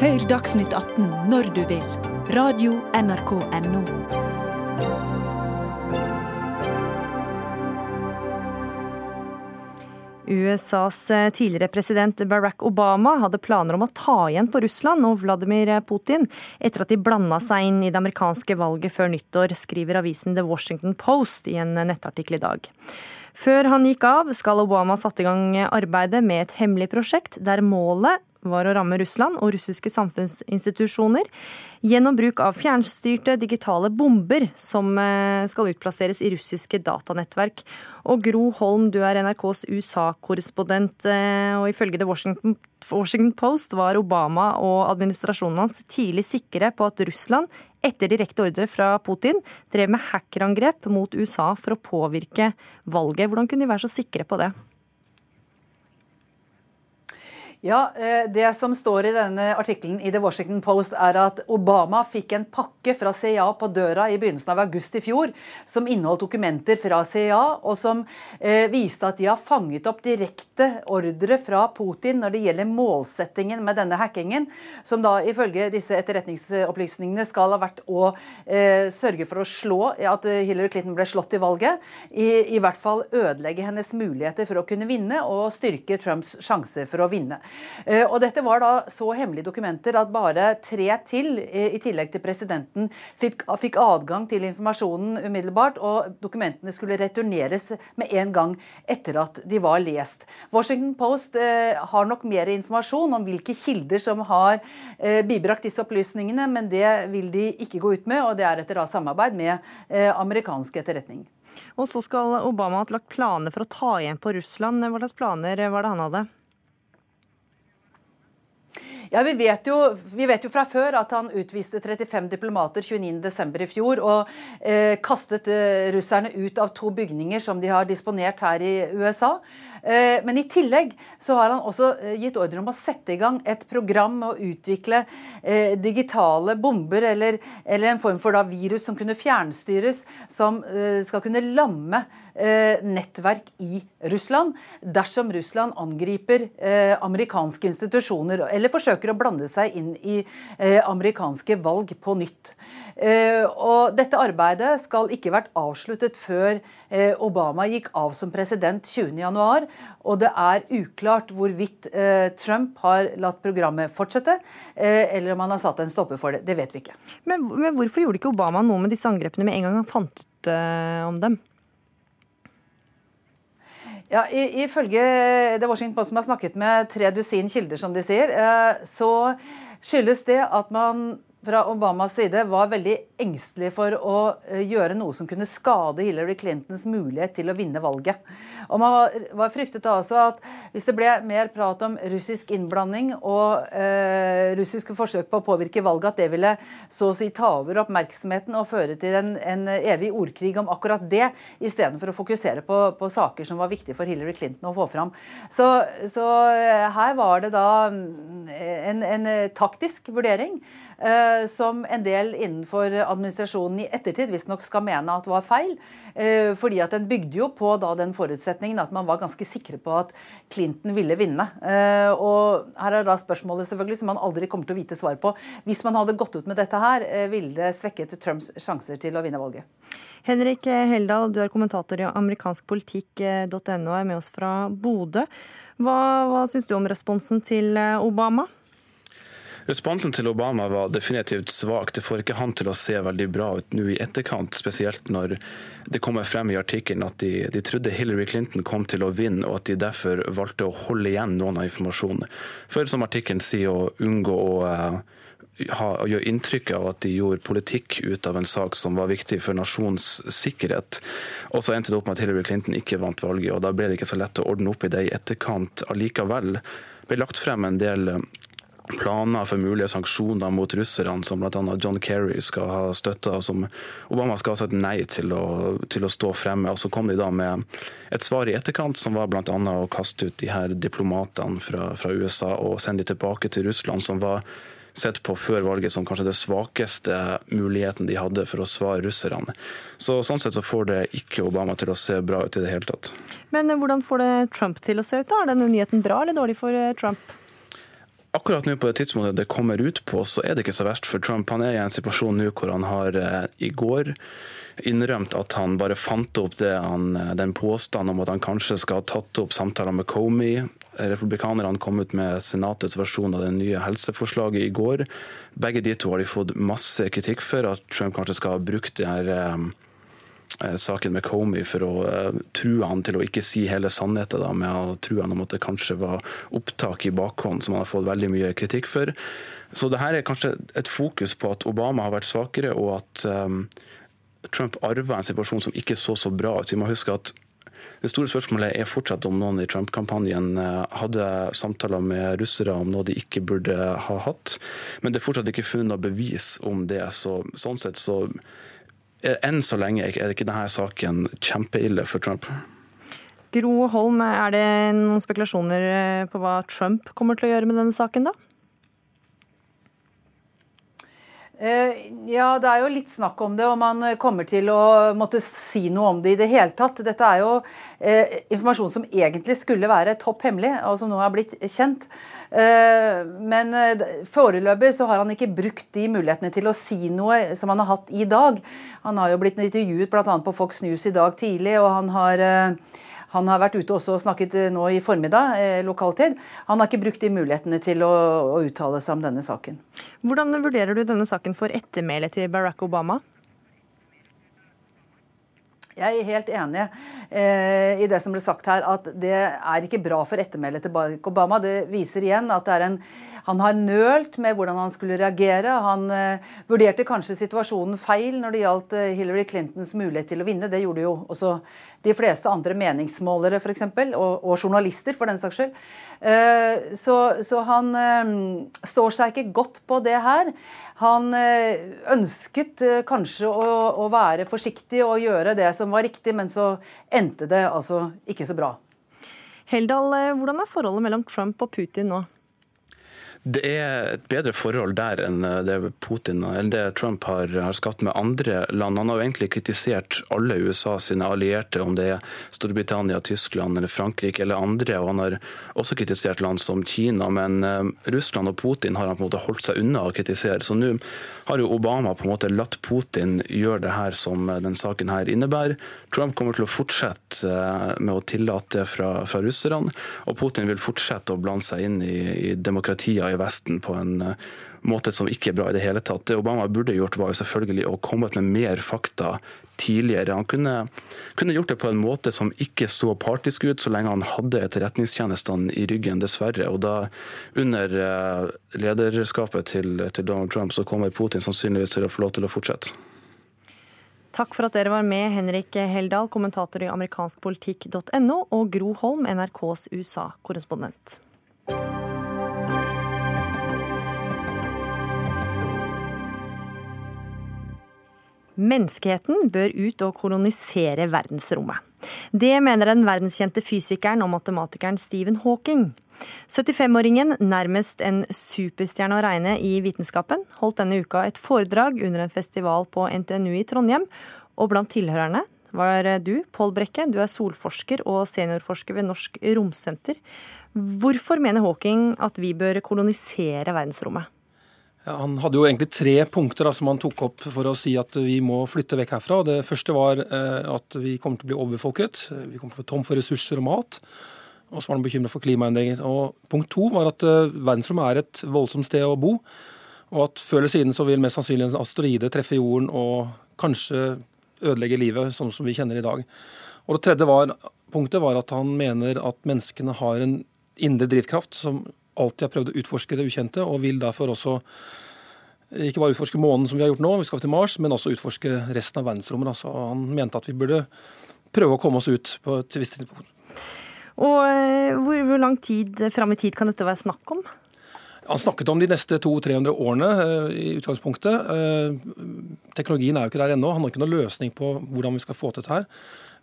Hør Dagsnytt 18 når du vil. Radio NRK Radio.nrk.no.
USAs eh, tidligere president Barack Obama hadde planer om å ta igjen på Russland og Vladimir Putin etter at de blanda seg inn i det amerikanske valget før nyttår, skriver avisen The Washington Post i en nettartikkel i dag. Før han gikk av, skal Obama satt i gang arbeidet med et hemmelig prosjekt der målet var å ramme Russland og russiske samfunnsinstitusjoner gjennom bruk av fjernstyrte digitale bomber som eh, skal utplasseres i russiske datanettverk. Og Gro Holm, du er NRKs USA-korrespondent, eh, og ifølge The Washington, Post var Obama og administrasjonen hans tidlig sikre på at Russland etter direkte ordre fra Putin drev med hackerangrep mot USA for å påvirke valget. Hvordan kunne de være så sikre på det?
Ja, eh, Det som står i denne artikkelen i The Washington Post, er at Obama fikk en pakke fra CIA på døra i begynnelsen av august i fjor, som inneholdt dokumenter fra CIA, og som eh, viste at de har fanget opp direkte ordre fra Putin når det gjelder målsettingen med denne hackingen, som da ifølge disse etterretningsopplysningene skal ha vært å eh, sørge for å slå at Hillary Clinton ble slått i valget, i, i hvert fall ødelegge hennes muligheter for å kunne vinne, og styrke Trumps sjanse for å vinne. Eh, og dette var da så hemmelige dokumenter at bare tre til, eh, i tillegg til presidenten, fikk, fikk adgang til informasjonen umiddelbart, og dokumentene skulle returneres med en gang etter at de var lest. Washington Post eh, har nok mer informasjon om hvilke kilder som har bibrakt disse opplysningene, men det vil de ikke gå ut med, og det er etter da samarbeid med amerikansk etterretning.
Og så skal Obama ha lagt planer for å ta igjen på Russland. Hva slags planer var det han hadde?
Ja, vi vet, jo, vi vet, jo, fra før at han utviste 35 diplomater 29.12. i fjor og eh, kastet eh, russerne ut av to bygninger som de har disponert her i USA. Eh, men i tillegg så har han også eh, gitt ordre om å sette i gang et program med å utvikle eh, digitale bomber eller, eller en form for virus som kunne fjernstyres, som skal kunne lamme nettverk i Russland dersom Russland angriper amerikanske institusjoner eller forsøker å blande seg inn i amerikanske valg på nytt. Og dette arbeidet skal ikke vært avsluttet før Obama gikk av som president 20.1. Og det er uklart hvorvidt eh, Trump har latt programmet fortsette, eller om han har satt en stopper for det. Det vet vi ikke.
Men, men hvorfor gjorde ikke Obama noe med disse angrepene med en gang han fant ut om dem?
Ja, Ifølge The Washington Post, som har snakket med tre dusin kilder, som de sier, så skyldes det at man fra Obamas side var veldig engstelig for å eh, gjøre noe som kunne skade Hillary Clintons mulighet til å vinne valget. Og Man var, fryktet da også at hvis det ble mer prat om russisk innblanding og eh, russiske forsøk på å påvirke valget, at det ville så å si ta over oppmerksomheten og føre til en, en evig ordkrig om akkurat det, istedenfor å fokusere på, på, saker som var viktige for Hillary Clinton å få fram. Så, så eh, her var det da mm, en, en taktisk vurdering. Eh, som en del innenfor administrasjonen i ettertid visstnok skal mene at var feil. Eh, fordi at den bygde jo på den forutsetningen at man var ganske sikre på at Clinton ville vinne. Eh, og her er da spørsmålet selvfølgelig som man aldri kommer til å vite svar på. Hvis man hadde gått ut med dette her, ville det svekket Trumps sjanser til å vinne valget.
Henrik Heldal, du er kommentator i amerikanskpolitikk.no, er med oss fra Bodø. Hva, hva syns du om responsen til Obama?
Responsen til Obama var definitivt svak. Det får ikke han til å se veldig bra ut nå i etterkant, spesielt når det kommer frem i artikkelen at de, de, trodde Hillary Clinton kom til å vinne, og at de derfor valgte å holde igjen noen av informasjonen. For som artikkelen sier, å unngå å uh, ha, gjøre inntrykk av at de gjorde politikk ut av en sak som var viktig for nasjonens sikkerhet. Og så endte det opp med at Hillary Clinton ikke vant valget, og da ble det ikke så lett å ordne opp i det i etterkant allikevel. Det ble lagt frem en del planer for mulige sanksjoner mot russerne, som bl.a. John Kerry skal ha støtta, som Obama skal ha sagt nei til å, til å, stå fremme. Og Så kom de da med et svar i etterkant, som var bl.a. å kaste ut de her diplomatene fra, fra USA og sende de tilbake til Russland, som var sett på før valget som kanskje det svakeste muligheten de hadde for å svare russerne. Så Sånn sett så får det ikke Obama til å se bra ut i det hele tatt.
Men hvordan får det Trump til å se ut? da? Er denne nyheten bra eller dårlig for eh, Trump?
Akkurat nå på det tidspunktet det kommer ut på, så er det ikke så verst for Trump. Han er i en situasjon nå hvor han har eh, i går innrømt at han bare fant opp han, eh, den påstanden om at han kanskje skal ha tatt opp samtaler med Comey. Republikanerne kom ut med senatets versjon av det nye helseforslaget i går. Begge de to har de fått masse kritikk for, at Trump kanskje skal ha brukt det her Eh, saken med Comey for å uh, true han til å ikke si hele sannheten, da, med å true han om at det kanskje var opptak i bakhånd, som han har fått veldig mye kritikk for. Så det her er kanskje et fokus på at Obama har vært svakere, og at um, Trump arva en situasjon som ikke så så bra ut. Vi må huske at det store spørsmålet er fortsatt om noen i Trump-kampanjen hadde samtaler med russere om noe de ikke burde ha hatt. Men det er fortsatt ikke funnet bevis om det. Så, sånn sett så Eh, enn så lenge er ikke denne saken kjempeille for Trump.
Gro Holm, er det noen spekulasjoner eh, på hva Trump kommer til å gjøre med denne saken, da?
Eh, ja, det er jo litt snakk om det, og man kommer til å måtte si noe om det i det hele tatt. Dette er jo eh, informasjon som egentlig skulle være topp hemmelig, og som nå er blitt kjent. Eh, men eh, foreløpig så har han ikke brukt de mulighetene til å si noe som han har hatt i dag. Han har jo blitt intervjuet bl.a. på Fox News i dag tidlig, og han har eh, han har vært ute også og snakket nå i formiddag, eh, lokaltid. Han har ikke brukt de mulighetene til å, å, uttale seg om denne saken.
Hvordan vurderer du denne saken for ettermælet til Barack Obama?
Jeg er helt enig eh, i det som ble sagt her, at det er ikke bra for ettermælet til Barack Obama. Det viser igjen at det er en, han har nølt med hvordan han skulle reagere. Han eh, vurderte kanskje situasjonen feil når det gjaldt eh, Hillary Clintons mulighet til å vinne. Det gjorde jo også de fleste andre meningsmålere f.eks., og, og journalister for den saks skyld. Eh, så, så, han står seg ikke godt på det her. Han ønsket kanskje å, å, være forsiktig og gjøre det som var riktig, men så endte det altså ikke så bra.
Heldal, hvordan er forholdet mellom Trump og Putin nå?
Det er et bedre forhold der enn det Putin det Trump har, har, skapt med andre land. Han har jo egentlig kritisert alle USA sine allierte, om det er Storbritannia, Tyskland eller Frankrike eller andre. og Han har også kritisert land som Kina, men uh, Russland og Putin har han på en måte holdt seg unna å kritisere. Så nå har jo Obama på en måte latt Putin gjøre det her som den saken her innebærer. Trump kommer til å fortsette med å tillate det fra, fra russerne. Og Putin vil fortsette å blande seg inn i, i demokratier i Vesten på en måte som ikke er bra i det hele tatt. Det Obama burde gjort, var jo selvfølgelig å komme med mer fakta tidligere. Han kunne, kunne, gjort det på en måte som ikke så partisk ut, så lenge han hadde etterretningstjenestene i ryggen, dessverre. Og da, under eh, lederskapet til, til Donald Trump, så kommer Putin sannsynligvis til å få lov til å fortsette.
Takk for at dere var med, Henrik Heldal, kommentator i amerikanskpolitikk.no, og Gro Holm, NRKs USA-korrespondent. Menneskeheten bør ut og kolonisere verdensrommet. Det mener den verdenskjente fysikeren og matematikeren Stephen Hawking. 75-åringen, nærmest en superstjerne å regne i vitenskapen, holdt denne uka et foredrag under en festival på NTNU i Trondheim, og blant tilhørerne var du, Pål Brekke. Du er solforsker og seniorforsker ved Norsk Romsenter. Hvorfor mener Hawking at vi bør kolonisere verdensrommet?
Han hadde jo egentlig tre punkter da, som han tok opp for å si at vi må flytte vekk herfra. Det første var eh, at vi kommer til å bli overbefolket. Vi kommer til å bli tom for ressurser og mat. Og så var han bekymra for klimaendringer. Og punkt to var at eh, verdensrommet er et voldsomt sted å bo. Og at før eller siden så vil mest sannsynlig en asteroide treffe jorden og kanskje ødelegge livet sånn som vi kjenner i dag. Og det tredje var, punktet var at han mener at menneskene har en indre drivkraft som alltid har prøvd å utforske det ukjente, og vil derfor også ikke bare utforske månen som vi har gjort nå, vi skal til Mars, men også utforske resten av verdensrommet. Så han mente at vi burde prøve å komme oss ut på et visst tidspunkt.
Og eh, hvor, hvor lang tid fram i tid kan dette være snakk om?
Han snakket om de neste 200-300 årene eh, i utgangspunktet. Eh, teknologien er jo ikke der ennå. Han har ikke noen løsning på hvordan vi skal få til dette her.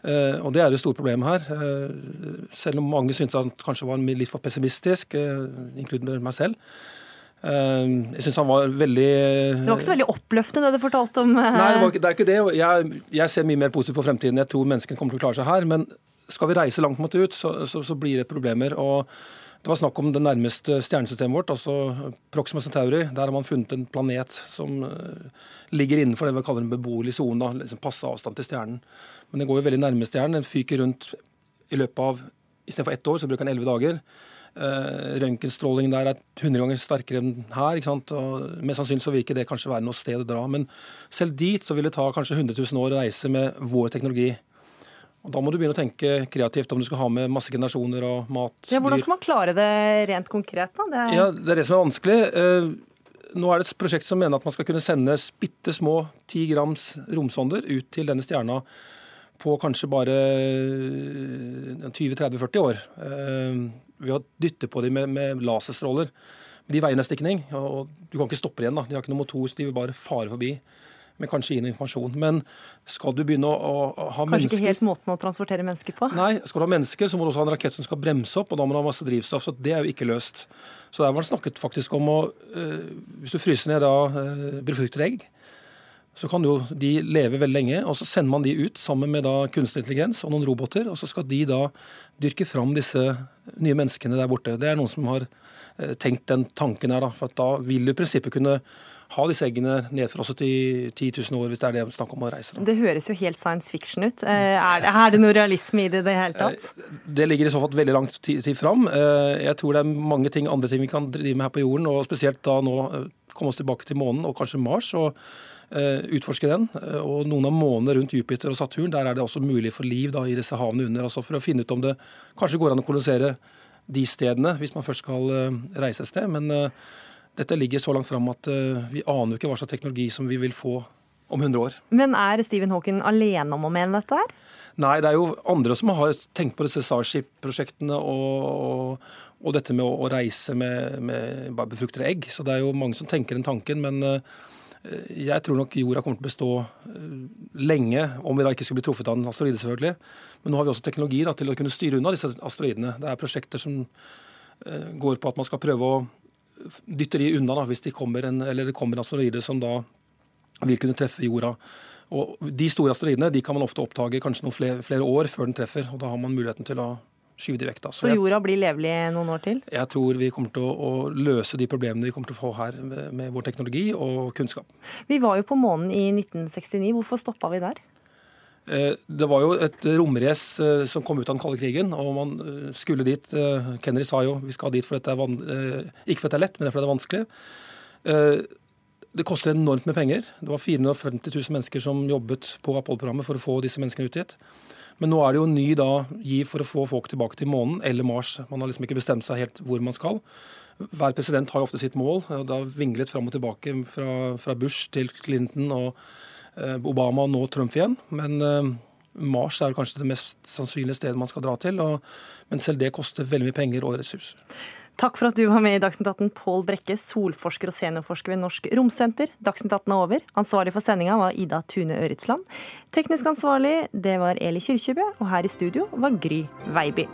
Uh, og Det er det store problemet her. Uh, selv om mange syntes han kanskje var litt for pessimistisk, uh, inkludert meg selv. jeg syns han var veldig
Det var ikke så veldig oppløftende det du fortalte om
Nei, det, var, det, er ikke det. Jeg, jeg, ser mye mer positivt på fremtiden. Jeg tror menneskene kommer til å klare seg her. Men skal vi reise langt mot ut, så, så, så blir det problemer. og det var snakk om det nærmeste stjernesystemet vårt, altså Proxima Centauri. Der har man funnet en planet som ligger innenfor det vi kaller en beboelig sone, liksom passe avstand til stjernen. Men den går jo veldig nærme stjernen. Den fyker rundt i løpet av Istedenfor ett år, så bruker den elleve dager. Uh, Røntgenstrålingen der er 100 ganger sterkere enn her. ikke sant? Og Mest sannsynlig så vil ikke det kanskje være noe sted å dra. Men selv dit så vil det ta kanskje 100 000 år å reise med vår teknologi. Og Da må du begynne å tenke kreativt om du skal ha med masse generasjoner og mat.
Ja, Hvordan skal man klare det rent konkret? da?
Det er... Ja, det er det som er vanskelig. Uh, nå er det et prosjekt som mener at man skal kunne sende bitte små 10 grams romsonder ut til denne stjerna på kanskje bare 20-30-40 eh, år. Eh, ved å dytte på dem med, med laserstråler. De veier nesten ikke og du kan ikke stoppe igjen. da. De har ikke noe motor, så de vil bare fare forbi. Men kanskje gi noe informasjon. Men skal du begynne å, å ha
kanskje
mennesker
Kanskje ikke helt måten å transportere mennesker på?
Nei, skal du ha mennesker, så må du også ha en rakett som skal bremse opp, og da må du ha masse drivstoff. Så det er jo ikke løst. Så der var det snakket faktisk om å øh, Hvis du fryser ned da øh, befruktede egg, så kan jo de leve veldig lenge. og Så sender man de ut sammen med da kunstig intelligens og noen roboter. og Så skal de da dyrke fram disse nye menneskene der borte. Det er noen som har eh, tenkt den tanken her. Da, for da vil du i prinsippet kunne ha disse eggene nedfrosset i 10 000 år, hvis det er det snakk om å reise.
Da. Det høres jo helt science fiction ut. Eh, er det, er det noe realisme i det i det hele tatt?
Eh, det ligger i så fall veldig langt tid, fram. Jeg tror det er mange ting, andre ting vi kan drive med her på jorden, og spesielt da nå komme oss tilbake til månen og kanskje Mars. og utforske den. Eh, og noen av månene rundt Jupiter og Saturn, der er det også mulig for liv da, i disse havene under. altså For å finne ut om det kanskje går an å kolonisere de stedene, hvis man først skal eh, reise et sted. Men uh, dette ligger så langt fram at uh, vi aner ikke hva slags teknologi som vi vil få om 100 år.
Men er Stephen Hawking alene om å mene dette her?
Nei, det er jo andre som har tenkt på disse Starship-prosjektene og, og, og, dette med å, å reise med, med befruktede egg. Så det er jo mange som tenker den tanken. men uh, jeg tror nok jorda kommer til å bestå eh, lenge, om vi da ikke skulle bli truffet av en asteroide, selvfølgelig. Men nå har vi også teknologi da, til å kunne styre unna disse asteroidene. Det er prosjekter som uh, går på at man skal prøve å dytte de unna da, hvis de kommer en, det kommer en asteroide som da vil kunne treffe jorda. Og De store asteroidene de kan man ofte oppdage kanskje noen flere, flere år før den treffer. og Da har man muligheten til å skyve de vekk. Da.
Så, så jorda blir levelig noen år til?
Jeg tror vi kommer til å, å, løse de problemene vi kommer til å få her med, med, vår teknologi og kunnskap.
Vi var jo på månen i 1969. Hvorfor stoppa vi der?
Det var jo et romrace som kom ut av den kalde krigen, og man skulle dit. Kennedy sa jo vi skal dit for dette er ikke fordi det er lett, men fordi det er vanskelig. Det koster enormt med penger. Det var 450 000 mennesker som jobbet på Apollo-programmet for å få disse menneskene ut dit. Men nå er det jo ny da, giv for å få folk tilbake til månen eller Mars. Man har liksom ikke bestemt seg helt hvor man skal. Hver president har jo ofte sitt mål. Det har vinglet fram og tilbake fra, fra Bush til Clinton og eh, Obama og nå Trump igjen. Men eh, Mars er kanskje det mest sannsynlige stedet man skal dra til. Og, men selv det koster veldig mye penger og ressurser.
Takk for at du var med i Dagsnytt 18, Pål Brekke, solforsker og seniorforsker ved Norsk Romsenter. Dagsnytt 18 er over. Ansvarlig for sendinga var Ida Tune Øritsland. Teknisk ansvarlig det var Eli Kyrkjebø, og her i studio var Gry Veiby.